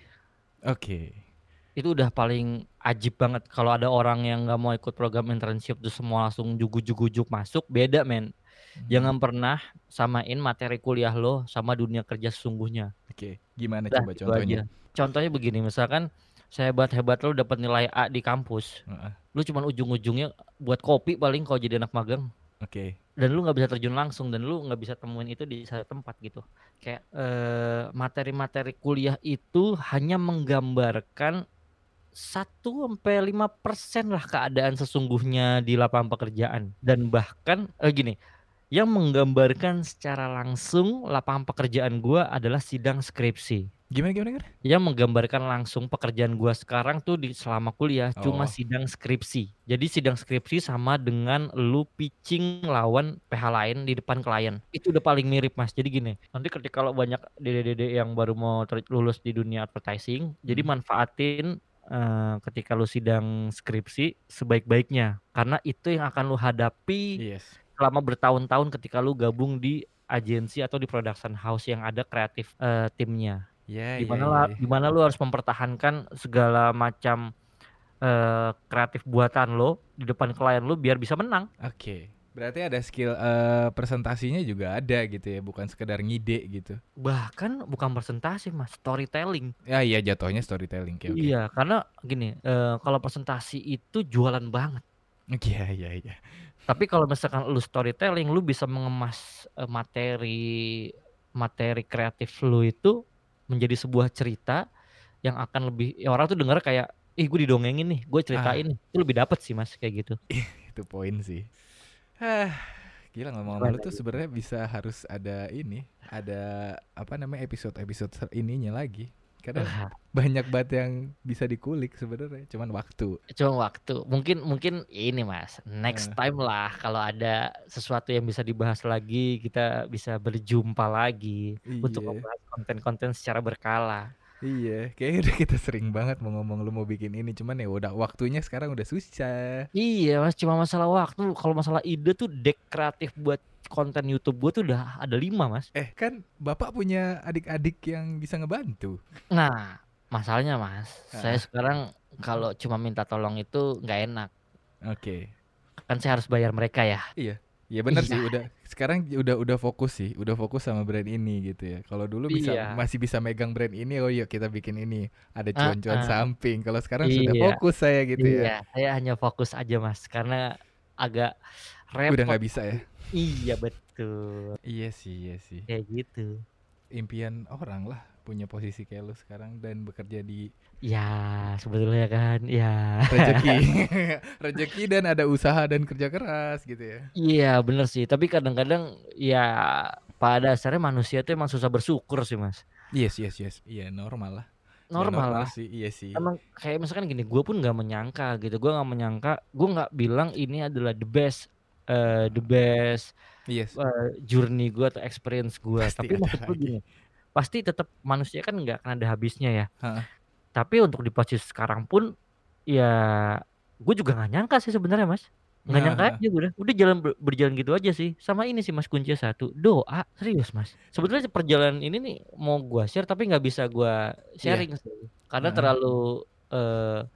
[SPEAKER 1] oke
[SPEAKER 2] itu udah paling ajib banget kalau ada orang yang nggak mau ikut program internship terus semua langsung jugu-jugu masuk beda men
[SPEAKER 1] Hmm.
[SPEAKER 2] jangan pernah samain materi kuliah lo sama dunia kerja sesungguhnya
[SPEAKER 1] oke gimana
[SPEAKER 2] Udah,
[SPEAKER 1] coba contohnya
[SPEAKER 2] aja. contohnya begini misalkan sehebat-hebat lo dapat nilai A di kampus
[SPEAKER 1] Heeh.
[SPEAKER 2] lu cuman ujung-ujungnya buat kopi paling kalau jadi anak magang
[SPEAKER 1] oke
[SPEAKER 2] dan lu nggak bisa terjun langsung dan lu nggak bisa temuin itu di satu tempat gitu. Kayak eh, materi-materi kuliah itu hanya menggambarkan satu sampai lima persen lah keadaan sesungguhnya di lapangan pekerjaan. Dan bahkan eh, gini yang menggambarkan secara langsung lapangan pekerjaan gua adalah sidang skripsi
[SPEAKER 1] gimana gimana gimana
[SPEAKER 2] yang menggambarkan langsung pekerjaan gua sekarang tuh di selama kuliah cuma
[SPEAKER 1] Oh.
[SPEAKER 2] sidang skripsi. Jadi sidang skripsi sama dengan lu pitching lawan PH lain di depan klien. Itu udah paling mirip Mas. Jadi gini, nanti ketika kalau banyak dede-dede yang baru mau lulus di dunia advertising, jadi
[SPEAKER 1] Hmm.
[SPEAKER 2] manfaatin eh, ketika lu sidang skripsi sebaik-baiknya karena itu yang akan lu hadapi
[SPEAKER 1] yes
[SPEAKER 2] selama bertahun-tahun ketika lu gabung di agensi atau di production house yang ada kreatif eh, timnya
[SPEAKER 1] ya
[SPEAKER 2] di
[SPEAKER 1] ya,
[SPEAKER 2] mana
[SPEAKER 1] ya,
[SPEAKER 2] lah
[SPEAKER 1] ya.
[SPEAKER 2] di mana lu harus mempertahankan segala macam eh, kreatif buatan lo di depan klien lu biar bisa menang.
[SPEAKER 1] oke berarti ada skill eh, presentasinya juga ada gitu ya bukan sekedar ngide gitu
[SPEAKER 2] Bahkan bukan presentasi mas, storytelling.
[SPEAKER 1] ya iya jatuhnya storytelling oke oke
[SPEAKER 2] Iya, karena gini, eh, kalau presentasi itu jualan banget.
[SPEAKER 1] iya iya iya
[SPEAKER 2] Tapi kalau misalkan lu storytelling, lu bisa mengemas materi materi kreatif lu itu menjadi sebuah cerita yang akan lebih ya orang tuh denger kayak ih gue didongengin nih, gue ceritain nih. Itu lebih dapet sih mas kayak gitu.
[SPEAKER 1] itu poin sih Hah, gila ngomong sama lu
[SPEAKER 2] Gimana
[SPEAKER 1] tuh sebenarnya bisa harus ada ini ada apa namanya episode episode ininya lagi karena banyak banget yang bisa dikulik sebenarnya cuman waktu
[SPEAKER 2] Cuma waktu. Mungkin mungkin ini Mas, next
[SPEAKER 1] Eh.
[SPEAKER 2] time lah kalau ada sesuatu yang bisa dibahas lagi, kita bisa berjumpa lagi untuk
[SPEAKER 1] Iya.
[SPEAKER 2] membahas konten-konten secara berkala.
[SPEAKER 1] Iya, kayaknya udah kita sering banget mau ngomong lu mau bikin ini, cuman ya udah waktunya sekarang udah susah.
[SPEAKER 2] Iya mas, cuma masalah waktu. Kalau masalah ide tuh deck kreatif buat konten YouTube gue tuh udah ada lima mas.
[SPEAKER 1] Eh kan bapak punya adik-adik yang bisa ngebantu.
[SPEAKER 2] Nah, masalahnya mas, saya
[SPEAKER 1] Ah.
[SPEAKER 2] sekarang kalau cuma minta tolong itu nggak enak.
[SPEAKER 1] Oke.
[SPEAKER 2] Kan saya harus bayar mereka ya.
[SPEAKER 1] Iya. Ya benar
[SPEAKER 2] Iya.
[SPEAKER 1] sih udah sekarang udah udah fokus sih, udah fokus sama brand ini gitu ya. Kalau dulu bisa
[SPEAKER 2] Iya.
[SPEAKER 1] masih bisa megang brand ini, oh yuk kita bikin ini. Ada cuan-cuan
[SPEAKER 2] ah.
[SPEAKER 1] samping. Kalau sekarang sudah
[SPEAKER 2] Iya.
[SPEAKER 1] fokus saya gitu ya.
[SPEAKER 2] Iya, saya hanya fokus aja mas, karena agak
[SPEAKER 1] Udah
[SPEAKER 2] repot.
[SPEAKER 1] nggak bisa ya.
[SPEAKER 2] Iya betul,
[SPEAKER 1] Iya sih, iya sih.
[SPEAKER 2] kayak gitu.
[SPEAKER 1] Impian orang lah punya posisi kayak lu sekarang dan bekerja di
[SPEAKER 2] Ya sebetulnya kan, ya.
[SPEAKER 1] rezeki. [laughs] rezeki dan ada usaha dan kerja keras gitu ya.
[SPEAKER 2] Iya bener sih, tapi kadang-kadang ya pada dasarnya manusia tuh emang susah bersyukur sih mas.
[SPEAKER 1] Yes, yes, yes. Iya, normal lah. Ya,
[SPEAKER 2] Normal lah.
[SPEAKER 1] sih, iya sih.
[SPEAKER 2] Emang kayak misalkan gini, gue pun nggak menyangka gitu, gue nggak menyangka, gue nggak bilang ini adalah the best, eh, the best
[SPEAKER 1] Yes.
[SPEAKER 2] eh, journey gue atau experience gue. Tapi maksud gue gini, pasti tetap manusia kan nggak akan ada habisnya ya.
[SPEAKER 1] Heeh.
[SPEAKER 2] Tapi untuk di posisi sekarang pun, ya gue juga nggak nyangka sih sebenarnya mas. Nggak
[SPEAKER 1] Nah,
[SPEAKER 2] nyangka aja gue udah, udah jalan ber- berjalan gitu aja sih. Sama ini sih mas kuncinya satu, doa serius mas. Sebetulnya perjalanan ini nih mau gue share tapi nggak bisa gue
[SPEAKER 1] Iya.
[SPEAKER 2] sharing sih, karena
[SPEAKER 1] Heeh.
[SPEAKER 2] terlalu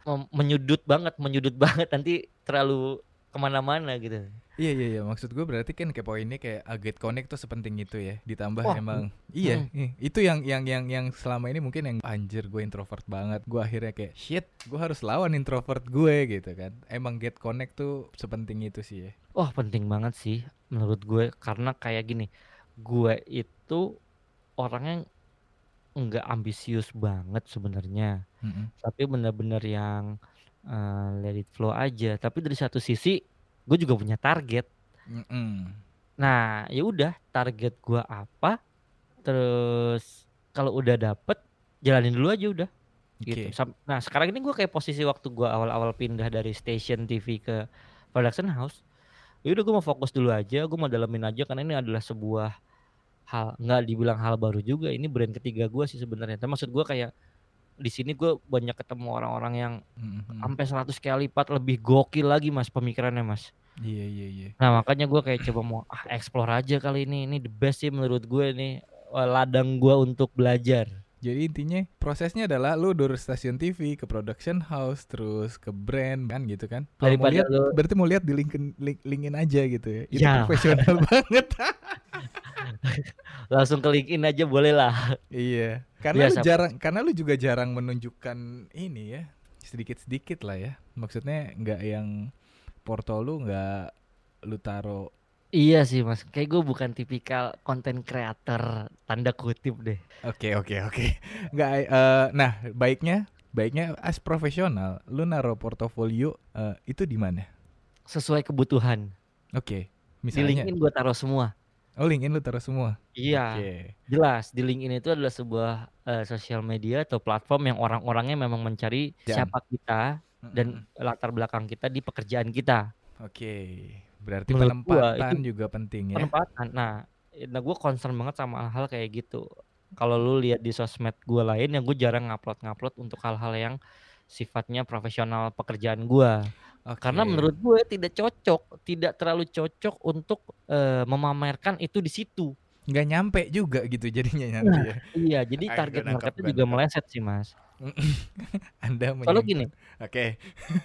[SPEAKER 2] mem- menyudut banget, menyudut [laughs] banget nanti terlalu ke mana-mana gitu.
[SPEAKER 1] Iya iya iya maksud gue berarti kan kayak poinnya kayak uh, get connect tuh sepenting itu ya ditambah
[SPEAKER 2] Wah,
[SPEAKER 1] emang
[SPEAKER 2] mm,
[SPEAKER 1] iya
[SPEAKER 2] mm.
[SPEAKER 1] iya. itu yang yang yang yang selama ini mungkin yang anjir gue introvert banget gue akhirnya kayak shit gue harus lawan introvert gue gitu kan emang get connect tuh sepenting itu sih ya
[SPEAKER 2] Wah penting banget sih menurut gue karena kayak gini, gue itu orangnya nggak ambisius banget sebenarnya,
[SPEAKER 1] Mm-mm.
[SPEAKER 2] tapi bener-bener yang eh, let it flow aja. Tapi dari satu sisi gue juga punya target.
[SPEAKER 1] Mm-mm.
[SPEAKER 2] Nah ya udah target gue apa, terus kalau udah dapet jalanin dulu aja udah gitu.
[SPEAKER 1] oke
[SPEAKER 2] Sam- Nah sekarang ini gue kayak posisi waktu gue awal-awal pindah dari station TV ke production house. Ya udah gue mau fokus dulu aja, gue mau dalemin aja karena ini adalah sebuah hal nggak dibilang hal baru juga. Ini brand ketiga gue sih sebenarnya. Tapi maksud gue kayak di sini gue banyak ketemu orang-orang yang
[SPEAKER 1] Mm-mm.
[SPEAKER 2] sampai 100 kali lipat lebih gokil lagi mas pemikirannya mas.
[SPEAKER 1] Iya iya iya
[SPEAKER 2] Nah makanya gue kayak coba mau ah, explore aja kali ini. Ini the best sih menurut gue nih eh, ladang gue untuk belajar.
[SPEAKER 1] jadi intinya prosesnya adalah lu dari stasiun TV ke production house terus ke brand kan gitu kan kalau mau lihat
[SPEAKER 2] lu
[SPEAKER 1] berarti mau lihat di linkin link, linkin aja gitu ya itu
[SPEAKER 2] Ya.
[SPEAKER 1] profesional [laughs] banget [laughs]
[SPEAKER 2] langsung ke LinkedIn aja boleh lah.
[SPEAKER 1] Iya, karena lu
[SPEAKER 2] Biasa.
[SPEAKER 1] jarang, karena lu juga jarang menunjukkan ini ya, sedikit-sedikit lah ya. Maksudnya nggak yang porto lu nggak lu taro.
[SPEAKER 2] Iya sih mas, kayak gue bukan tipikal konten creator tanda kutip deh.
[SPEAKER 1] Oke oke oke. [laughs] Nggak, eh, nah baiknya, baiknya as profesional, lu naro portofolio eh, itu di mana?
[SPEAKER 2] Sesuai kebutuhan.
[SPEAKER 1] Oke,
[SPEAKER 2] Di
[SPEAKER 1] misalnya,
[SPEAKER 2] LinkedIn gue taruh semua.
[SPEAKER 1] oh LinkedIn lu taruh semua.
[SPEAKER 2] Iya,
[SPEAKER 1] Oke,
[SPEAKER 2] jelas. Di LinkedIn itu adalah sebuah eh, sosial media atau platform yang orang-orangnya memang mencari
[SPEAKER 1] Pekerjaan.
[SPEAKER 2] siapa kita dan latar belakang kita di pekerjaan kita.
[SPEAKER 1] oke. Berarti
[SPEAKER 2] Menurut gua
[SPEAKER 1] penempatan
[SPEAKER 2] itu
[SPEAKER 1] juga penting ya.
[SPEAKER 2] Penempatan. Nah, nah gue concern banget sama hal-hal kayak gitu. Kalau lu lihat di sosmed gue lain yang gue jarang ngupload-ngupload untuk hal-hal yang sifatnya profesional pekerjaan gue.
[SPEAKER 1] Oke.
[SPEAKER 2] Karena menurut gue tidak cocok, tidak terlalu cocok untuk eh, memamerkan itu di situ.
[SPEAKER 1] nggak nyampe juga gitu jadinya nanti ya.
[SPEAKER 2] Iya, jadi target
[SPEAKER 1] gua
[SPEAKER 2] marketnya
[SPEAKER 1] gua
[SPEAKER 2] juga meleset sih mas. [laughs]
[SPEAKER 1] Anda
[SPEAKER 2] Soalnya gini,
[SPEAKER 1] Oke.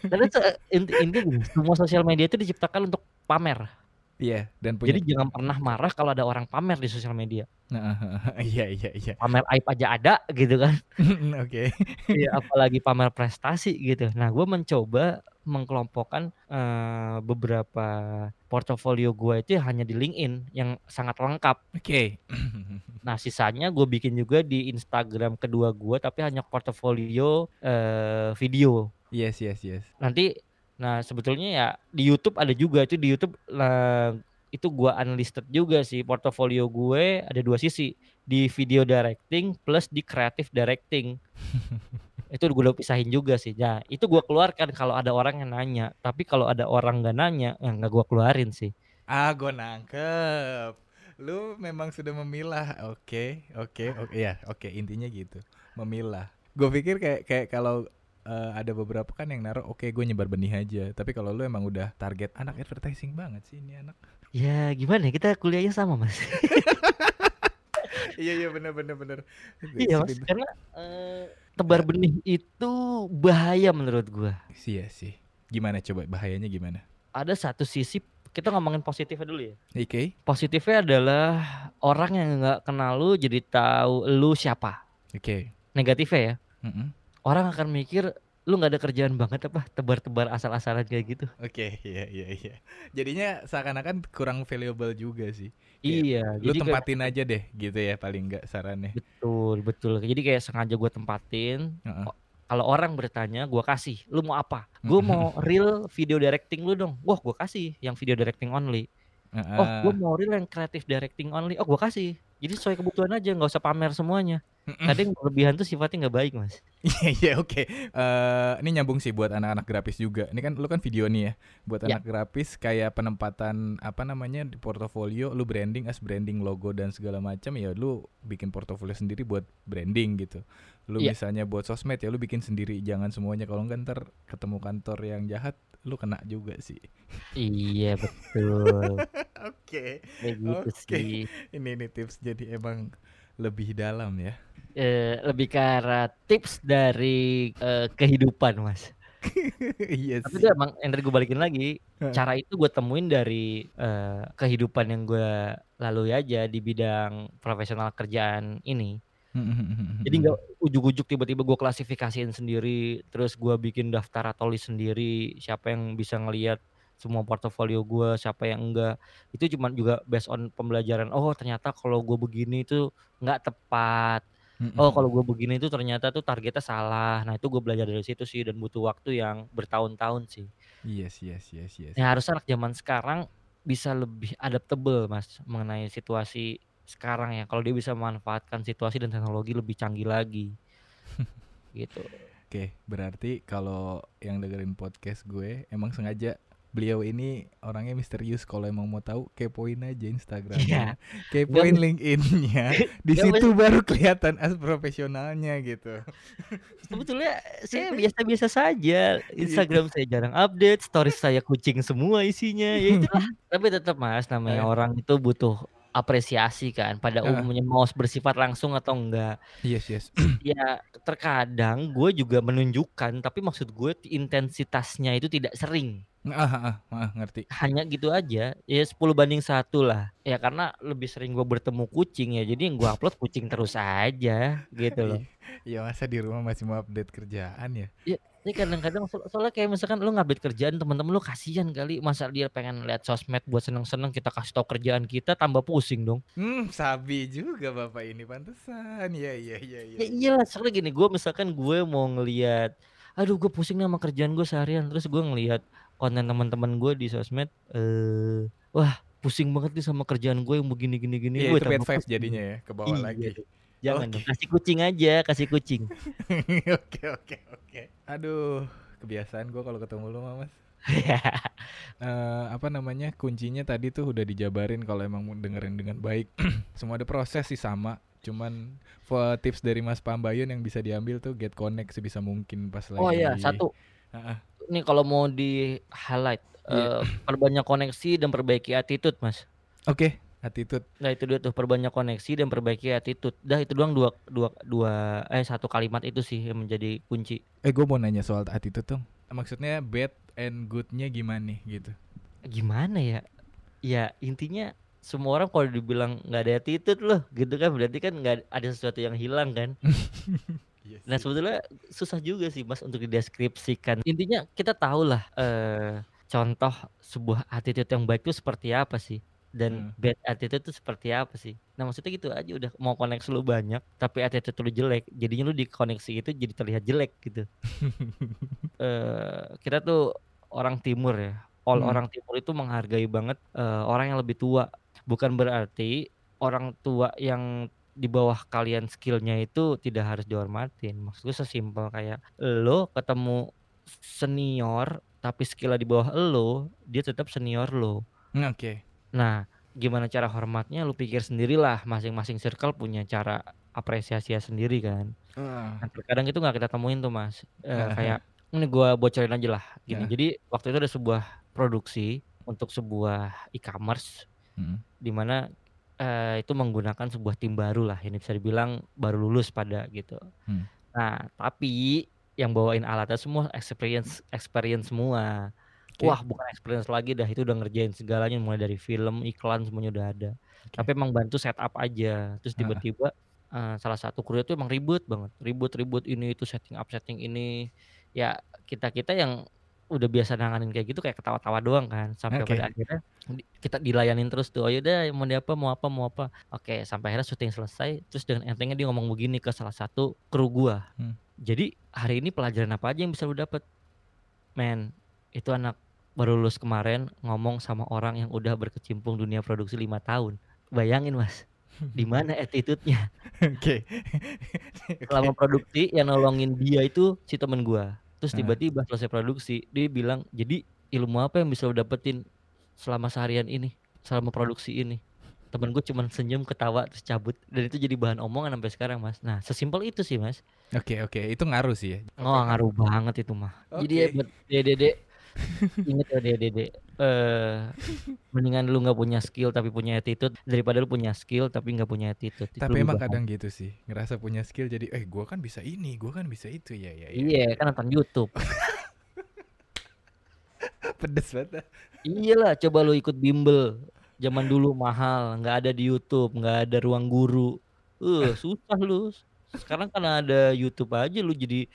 [SPEAKER 2] karena se- inti inti gini, semua sosial media itu diciptakan untuk pamer.
[SPEAKER 1] Iya, dan punya
[SPEAKER 2] Jadi jangan pernah marah kalau ada orang pamer di sosial media.
[SPEAKER 1] Iya iya iya.
[SPEAKER 2] Pamer aib aja ada gitu kan. [laughs]
[SPEAKER 1] Oke.
[SPEAKER 2] Iya, apalagi pamer prestasi gitu. Nah, gue mencoba mengkelompokkan eh, beberapa portofolio gue itu hanya di LinkedIn yang sangat lengkap.
[SPEAKER 1] Oke. [clears throat]
[SPEAKER 2] Nah, sisanya gue bikin juga di Instagram kedua gue, tapi hanya portofolio eh, video.
[SPEAKER 1] Yes yes yes.
[SPEAKER 2] Nanti, nah sebetulnya ya di YouTube ada juga itu di YouTube lah itu gue unlisted juga sih portofolio gue ada dua sisi di video directing plus di creative directing [laughs] itu gue udah pisahin juga sih nah itu gue keluarkan kalau ada orang yang nanya tapi kalau ada orang nggak nanya ya nggak gue keluarin sih
[SPEAKER 1] Ah, gue nangkep. Lu memang sudah memilah. Oke, oke, oke. Ya, oke. Intinya gitu. memilah. Gue pikir kayak kayak kalau eh, ada beberapa kan yang naruh oke gue nyebar benih aja. Tapi kalau lu emang udah target anak advertising banget sih ini anak.
[SPEAKER 2] Ya gimana ya, kita kuliahnya sama mas. [laughs]
[SPEAKER 1] iya iya bener bener bener.
[SPEAKER 2] iya mas, karena eh, tebar benih itu bahaya menurut gua.
[SPEAKER 1] Iya sih. Gimana coba bahayanya gimana?
[SPEAKER 2] Ada satu sisi kita ngomongin positifnya dulu ya.
[SPEAKER 1] Oke.
[SPEAKER 2] Positifnya adalah orang yang nggak kenal lu jadi tahu lu siapa.
[SPEAKER 1] Oke.
[SPEAKER 2] Negatifnya ya,
[SPEAKER 1] Mm-mm.
[SPEAKER 2] orang akan mikir lu nggak ada kerjaan banget apa tebar-tebar asal-asalan kayak gitu.
[SPEAKER 1] Oke, iya iya iya. Jadinya seakan-akan kurang valuable juga sih. Kayak,
[SPEAKER 2] Iya,
[SPEAKER 1] Lu
[SPEAKER 2] jadi kayak
[SPEAKER 1] tempatin aja deh gitu ya paling enggak sarannya.
[SPEAKER 2] betul betul. Jadi kayak sengaja gue tempatin.
[SPEAKER 1] Heeh.
[SPEAKER 2] O- Kalau orang bertanya, gua kasih. Lu mau apa? Gue mau real video directing lu dong. Wah, gua kasih yang video directing only. Oh,
[SPEAKER 1] Heeh.
[SPEAKER 2] gue mau real yang creative directing only. Oh, gua kasih. Jadi sesuai kebutuhan aja, nggak usah pamer semuanya. Kadang berlebihan tuh sifatnya nggak baik, mas. [laughs]
[SPEAKER 1] Iya iya oke. Eh, ini nyambung sih buat anak-anak grafis juga. Ini kan lu kan video nih ya. Buat
[SPEAKER 2] Ya.
[SPEAKER 1] anak grafis kayak penempatan apa namanya di portofolio, lu branding as branding logo dan segala macam ya lu bikin portofolio sendiri buat branding gitu. Lu
[SPEAKER 2] Iya.
[SPEAKER 1] misalnya buat sosmed ya lu bikin sendiri, jangan semuanya kalau enggak ntar ketemu kantor yang jahat lu kena juga sih.
[SPEAKER 2] Iya [laughs] betul.
[SPEAKER 1] Oke.
[SPEAKER 2] Gitu
[SPEAKER 1] Oke.
[SPEAKER 2] sih.
[SPEAKER 1] Ini nih tips jadi emang lebih dalam ya.
[SPEAKER 2] Eh, lebih ke arah tips dari eh, kehidupan, mas. [laughs]
[SPEAKER 1] iya
[SPEAKER 2] Tapi itu emang yang tadi gue balikin lagi. Cara itu gue temuin dari eh, kehidupan yang gue lalui aja di bidang profesional kerjaan ini. Jadi nggak ujuk-ujuk tiba-tiba gue klasifikasiin sendiri, terus gue bikin daftar atau list sendiri, siapa yang bisa ngelihat semua portofolio gue, siapa yang enggak. Itu cuma juga based on pembelajaran. Oh ternyata kalau gue begini itu nggak tepat. Oh kalau gue begini itu ternyata tuh targetnya salah. Nah itu gue belajar dari situ sih dan butuh waktu yang bertahun-tahun sih.
[SPEAKER 1] Yes yes yes yes.
[SPEAKER 2] Ya harusnya anak zaman sekarang bisa lebih adaptable mas mengenai situasi sekarang ya. Kalau dia bisa memanfaatkan situasi dan teknologi lebih canggih lagi, [laughs] gitu.
[SPEAKER 1] Oke, berarti kalau yang dengerin podcast gue emang sengaja beliau ini orangnya misterius. Kalau emang mau tahu kepoin aja Instagramnya, kepoin
[SPEAKER 2] Nggak,
[SPEAKER 1] LinkedIn-nya. [laughs] Di situ baru kelihatan as profesionalnya gitu.
[SPEAKER 2] Sebetulnya saya biasa-biasa saja. [laughs] Instagram saya jarang update, stories saya kucing semua isinya. Ya [laughs] itulah. Tapi tetap mas, namanya
[SPEAKER 1] Eh.
[SPEAKER 2] orang itu butuh apresiasi kan. Pada umumnya mau bersifat langsung atau enggak.
[SPEAKER 1] Yes yes. [clears throat]
[SPEAKER 2] Ya terkadang gue juga menunjukkan, tapi maksud gue intensitasnya itu tidak sering.
[SPEAKER 1] Ah, ah, ah, ngerti.
[SPEAKER 2] hanya gitu aja ya 10 banding satu lah ya karena lebih sering gue bertemu kucing ya jadi yang gue upload kucing terus aja gitu loh [laughs]
[SPEAKER 1] Iya masa di rumah masih mau update kerjaan ya?
[SPEAKER 2] ini kadang-kadang so- soalnya kayak misalkan lu ngupdate kerjaan teman-teman lu kasihan kali masa dia pengen lihat sosmed buat seneng-seneng kita kasih tau kerjaan kita tambah pusing dong
[SPEAKER 1] Hmm, sabi juga bapak ini pantesan. Iya iya iya iya.
[SPEAKER 2] ya iyalah soalnya gini gue misalkan gue mau ngelihat aduh gue pusing nih sama kerjaan gue seharian terus gue ngelihat konten teman-teman gue di sosmed eh wah pusing banget nih sama kerjaan gue yang begini gini gini
[SPEAKER 1] Iya
[SPEAKER 2] gue
[SPEAKER 1] itu vibes jadinya ya ke bawah
[SPEAKER 2] Iya
[SPEAKER 1] lagi.
[SPEAKER 2] Jangan dong. Kasih kucing aja, kasih kucing. [laughs]
[SPEAKER 1] Oke oke oke. Aduh, kebiasaan gua kalau ketemu lu Mas. [laughs] Eh, apa namanya kuncinya tadi tuh udah dijabarin kalau emang dengerin dengan baik [clears throat] semua ada proses sih sama cuman for tips dari Mas Pambayun yang bisa diambil tuh get connect sebisa mungkin pas lagi
[SPEAKER 2] oh iya, satu.
[SPEAKER 1] Ah, ah.
[SPEAKER 2] Nih kalau mau di highlight
[SPEAKER 1] Iya.
[SPEAKER 2] eh, perbanyak koneksi dan perbaiki attitude, Mas.
[SPEAKER 1] oke attitude
[SPEAKER 2] Nah, itu dia tuh perbanyak koneksi dan perbaiki attitude. Dah itu doang dua dua dua eh satu kalimat itu sih yang menjadi kunci.
[SPEAKER 1] eh gue mau nanya soal attitude tuh maksudnya bad and goodnya gimana nih gitu
[SPEAKER 2] Gimana ya? Ya, intinya semua orang kalau dibilang nggak ada attitude loh, gitu kan berarti kan nggak ada sesuatu yang hilang kan? [laughs]
[SPEAKER 1] Iya
[SPEAKER 2] Nah sebetulnya susah juga sih mas untuk dideskripsikan. Intinya kita tahu lah eh, contoh sebuah attitude yang baik itu seperti apa sih dan
[SPEAKER 1] Hmm.
[SPEAKER 2] bad attitude itu seperti apa sih. Nah maksudnya gitu aja udah mau koneksi lu banyak tapi attitude lu jelek, jadinya lu di koneksi itu jadi terlihat jelek gitu. [laughs] eh kita tuh orang timur ya. All
[SPEAKER 1] Hmm.
[SPEAKER 2] orang timur itu menghargai banget eh, orang yang lebih tua. Bukan berarti orang tua yang di bawah kalian skillnya itu tidak harus dihormatin. Maksud gue sesimpel kayak lo ketemu senior tapi skillnya di bawah lo, dia tetap senior lo.
[SPEAKER 1] Hmm, oke
[SPEAKER 2] Nah, gimana cara hormatnya lu pikir sendirilah. Masing-masing circle punya cara apresiasi sendiri kan.
[SPEAKER 1] Ah,
[SPEAKER 2] Nah, terkadang itu nggak kita temuin tuh Mas, eee,
[SPEAKER 1] Heeh.
[SPEAKER 2] kayak ini gua bocorin aja lah gini,
[SPEAKER 1] Heeh.
[SPEAKER 2] jadi waktu itu ada sebuah produksi untuk sebuah e-commerce
[SPEAKER 1] mhm,
[SPEAKER 2] di eee, itu menggunakan sebuah tim baru lah, ini bisa dibilang baru lulus pada gitu.
[SPEAKER 1] hmm,
[SPEAKER 2] Nah, tapi yang bawain alatnya semua experience experience semua.
[SPEAKER 1] Oke.
[SPEAKER 2] Wah, bukan experience lagi dah, itu udah ngerjain segalanya mulai dari film, iklan, semuanya udah ada.
[SPEAKER 1] Oke.
[SPEAKER 2] Tapi emang bantu setup aja. Terus tiba-tiba, eee, salah satu kru itu emang ribet banget, ribut-ribut ini itu setting up setting ini. Ya kita-kita yang udah biasa nanganin kayak gitu kayak ketawa-tawa doang kan, sampai
[SPEAKER 1] Oke.
[SPEAKER 2] pada akhirnya di kita dilayanin terus tuh, "Oh ya udah mau diapa mau apa mau apa." Oke, sampai akhirnya syuting selesai, terus dengan entengnya dia ngomong begini ke salah satu kru gua.
[SPEAKER 1] Hmm.
[SPEAKER 2] Jadi, "Hari ini pelajaran apa aja yang bisa lu dapet?" "Men, itu anak baru lulus kemarin ngomong sama orang yang udah berkecimpung dunia produksi 5 tahun." Bayangin Mas, di [laughs] mana attitude-nya.
[SPEAKER 1] Oke.
[SPEAKER 2] Selama
[SPEAKER 1] Oke.
[SPEAKER 2] produksi yang nolongin dia itu si temen gua. Terus
[SPEAKER 1] Heeh.
[SPEAKER 2] tiba-tiba selesai produksi, dia bilang, "Jadi ilmu apa yang bisa lu dapetin selama seharian ini, selama produksi ini?" Temen gue cuman senyum, ketawa, terus cabut. Dan itu jadi bahan omongan sampai sekarang Mas. Nah, sesimpel itu sih Mas.
[SPEAKER 1] Oke oke, itu ngaruh sih ya.
[SPEAKER 2] Oh, ngaruh banget itu mah. Jadi ya buat Dede-dede, inget ya Dede-dede, eee, mendingan lu nggak punya skill tapi punya attitude, daripada lu punya skill tapi nggak punya attitude. Itu
[SPEAKER 1] Tapi emang kadang gitu sih, ngerasa punya skill jadi, "Eh, gua kan bisa ini, gua kan bisa itu." Ya ya ya
[SPEAKER 2] Iya,
[SPEAKER 1] ya.
[SPEAKER 2] kan nonton YouTube. [laughs]
[SPEAKER 1] Pedes banget ah.
[SPEAKER 2] Iyalah, coba lu ikut bimbel. Zaman dulu mahal, nggak ada di YouTube, nggak ada ruang guru. Uh, susah lu. Sekarang kan ada YouTube aja lu jadi,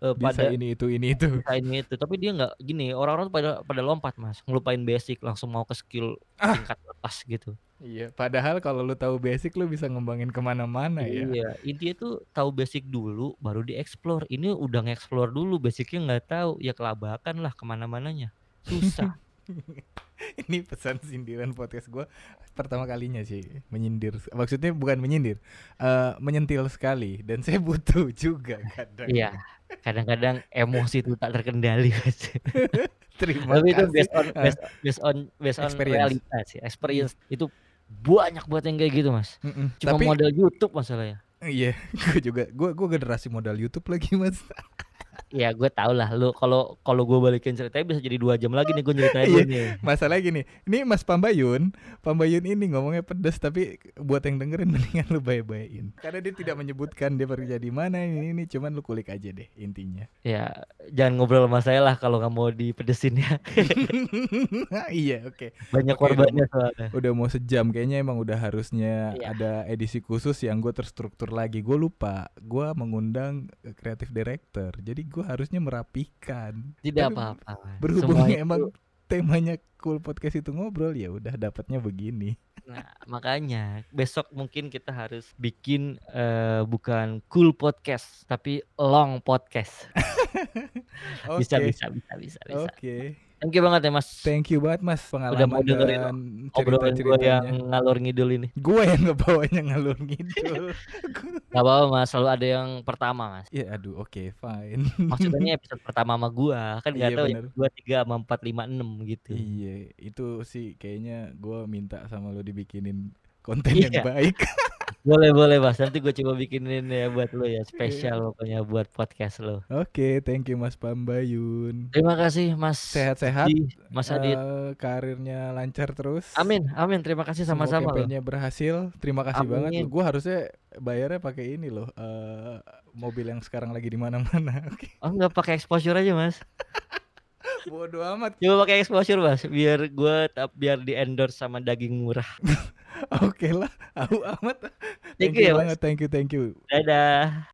[SPEAKER 1] Bisa
[SPEAKER 2] pada
[SPEAKER 1] ini itu ini itu.
[SPEAKER 2] bisa ini itu. Tapi dia nggak gini, orang-orang tuh pada pada lompat Mas, ngelupain basic, langsung mau ke skill
[SPEAKER 1] Ah.
[SPEAKER 2] tingkat atas gitu.
[SPEAKER 1] Iya, padahal kalau lu tahu basic lu bisa ngembangin ke mana-mana ya.
[SPEAKER 2] Iya, intinya tuh tahu basic dulu baru di-explore. Ini udah nge-explore dulu, basicnya nggak tahu, ya kelabakan lah ke mana-mananya. Susah. [laughs]
[SPEAKER 1] Ini pesan sindiran podcast gua pertama kalinya sih menyindir. Maksudnya bukan menyindir, eee, menyentil sekali dan saya [laughs] butuh juga kadang.
[SPEAKER 2] Iya, kadang-kadang emosi itu tak terkendali Mas. [laughs]
[SPEAKER 1] Terima
[SPEAKER 2] Tapi itu
[SPEAKER 1] kasih.
[SPEAKER 2] based on based based on based on
[SPEAKER 1] Experience.
[SPEAKER 2] realitas ya, experience. Itu banyak banget yang kayak gitu Mas.
[SPEAKER 1] Mhm,
[SPEAKER 2] Cuma
[SPEAKER 1] tapi
[SPEAKER 2] modal YouTube masalahnya.
[SPEAKER 1] iya, [laughs] gua juga gua gua generasi modal YouTube lagi, Mas. [laughs]
[SPEAKER 2] Ya gue tau lah lu kalau kalau gue balikin ceritanya bisa jadi 2 jam lagi nih gue nyeritain
[SPEAKER 1] Iya,
[SPEAKER 2] nih.
[SPEAKER 1] masalahnya gini, ini Mas Pambayun, Pambayun ini ngomongnya pedas tapi buat yang dengerin [laughs] mendingan lu bae-baein. Karena dia tidak menyebutkan dia kerja di mana ini ini cuman lu kulik aja deh intinya.
[SPEAKER 2] Ya, jangan ngobrol sama saya lah kalau nggak mau dipedesin ya. [laughs]
[SPEAKER 1] iya, oke.
[SPEAKER 2] Banyak
[SPEAKER 1] Oke, udah
[SPEAKER 2] korbannya soalnya.
[SPEAKER 1] udah mau sejam kayaknya emang udah harusnya
[SPEAKER 2] Iya.
[SPEAKER 1] ada edisi khusus yang gue terstruktur lagi. Gue lupa, gue mengundang kreatif director. Jadi gue harusnya merapikan.
[SPEAKER 2] Tidak apa-apa. Mas.
[SPEAKER 1] berhubung
[SPEAKER 2] Semua itu
[SPEAKER 1] emang temanya cool podcast itu ngobrol ya udah dapatnya begini.
[SPEAKER 2] Nah, makanya besok mungkin kita harus bikin eh, bukan cool podcast tapi long podcast. [laughs] bisa
[SPEAKER 1] Oke.
[SPEAKER 2] bisa bisa bisa bisa.
[SPEAKER 1] Oke.
[SPEAKER 2] Thank you banget ya Mas.
[SPEAKER 1] Thank you banget Mas
[SPEAKER 2] Udah mau
[SPEAKER 1] pengalaman
[SPEAKER 2] dengerin
[SPEAKER 1] dan
[SPEAKER 2] obrolan gue yang ngalor ngidul ini.
[SPEAKER 1] Gue yang ngebawanya ngalur ngidul. [laughs]
[SPEAKER 2] Gak apa-apa Mas, selalu ada yang pertama Mas.
[SPEAKER 1] ya aduh oke fine.
[SPEAKER 2] Maksudnya [laughs] episode pertama sama gua kan nggak
[SPEAKER 1] Iya
[SPEAKER 2] tahu ya dua tiga sama empat lima enam gitu.
[SPEAKER 1] Iya, itu sih kayaknya gue minta sama lo dibikinin konten yang
[SPEAKER 2] Iya.
[SPEAKER 1] baik. [laughs]
[SPEAKER 2] Boleh boleh Mas, nanti gue coba bikinin ya buat lo ya spesial pokoknya buat podcast lo.
[SPEAKER 1] Oke, thank you Mas Pambayun.
[SPEAKER 2] Terima kasih Mas.
[SPEAKER 1] Sehat-sehat,
[SPEAKER 2] Di, Mas Adit.
[SPEAKER 1] eh, karirnya lancar terus.
[SPEAKER 2] Amin amin terima kasih sama-sama
[SPEAKER 1] campaignnya berhasil. Terima kasih banget.
[SPEAKER 2] Amin.
[SPEAKER 1] Gue harusnya bayarnya pakai ini loh, eh, mobil yang sekarang lagi di mana-mana. [laughs] Oke.
[SPEAKER 2] Oh nggak pakai exposure aja Mas. [laughs]
[SPEAKER 1] Bodoh amat.
[SPEAKER 2] Coba pakai exposure Mas, biar gua biar di endorse sama daging murah. [laughs]
[SPEAKER 1] Oke lah, [laughs] aku amat.
[SPEAKER 2] Thank
[SPEAKER 1] Thank
[SPEAKER 2] you
[SPEAKER 1] you
[SPEAKER 2] ya,
[SPEAKER 1] banget. Thank you, thank you.
[SPEAKER 2] Dadah.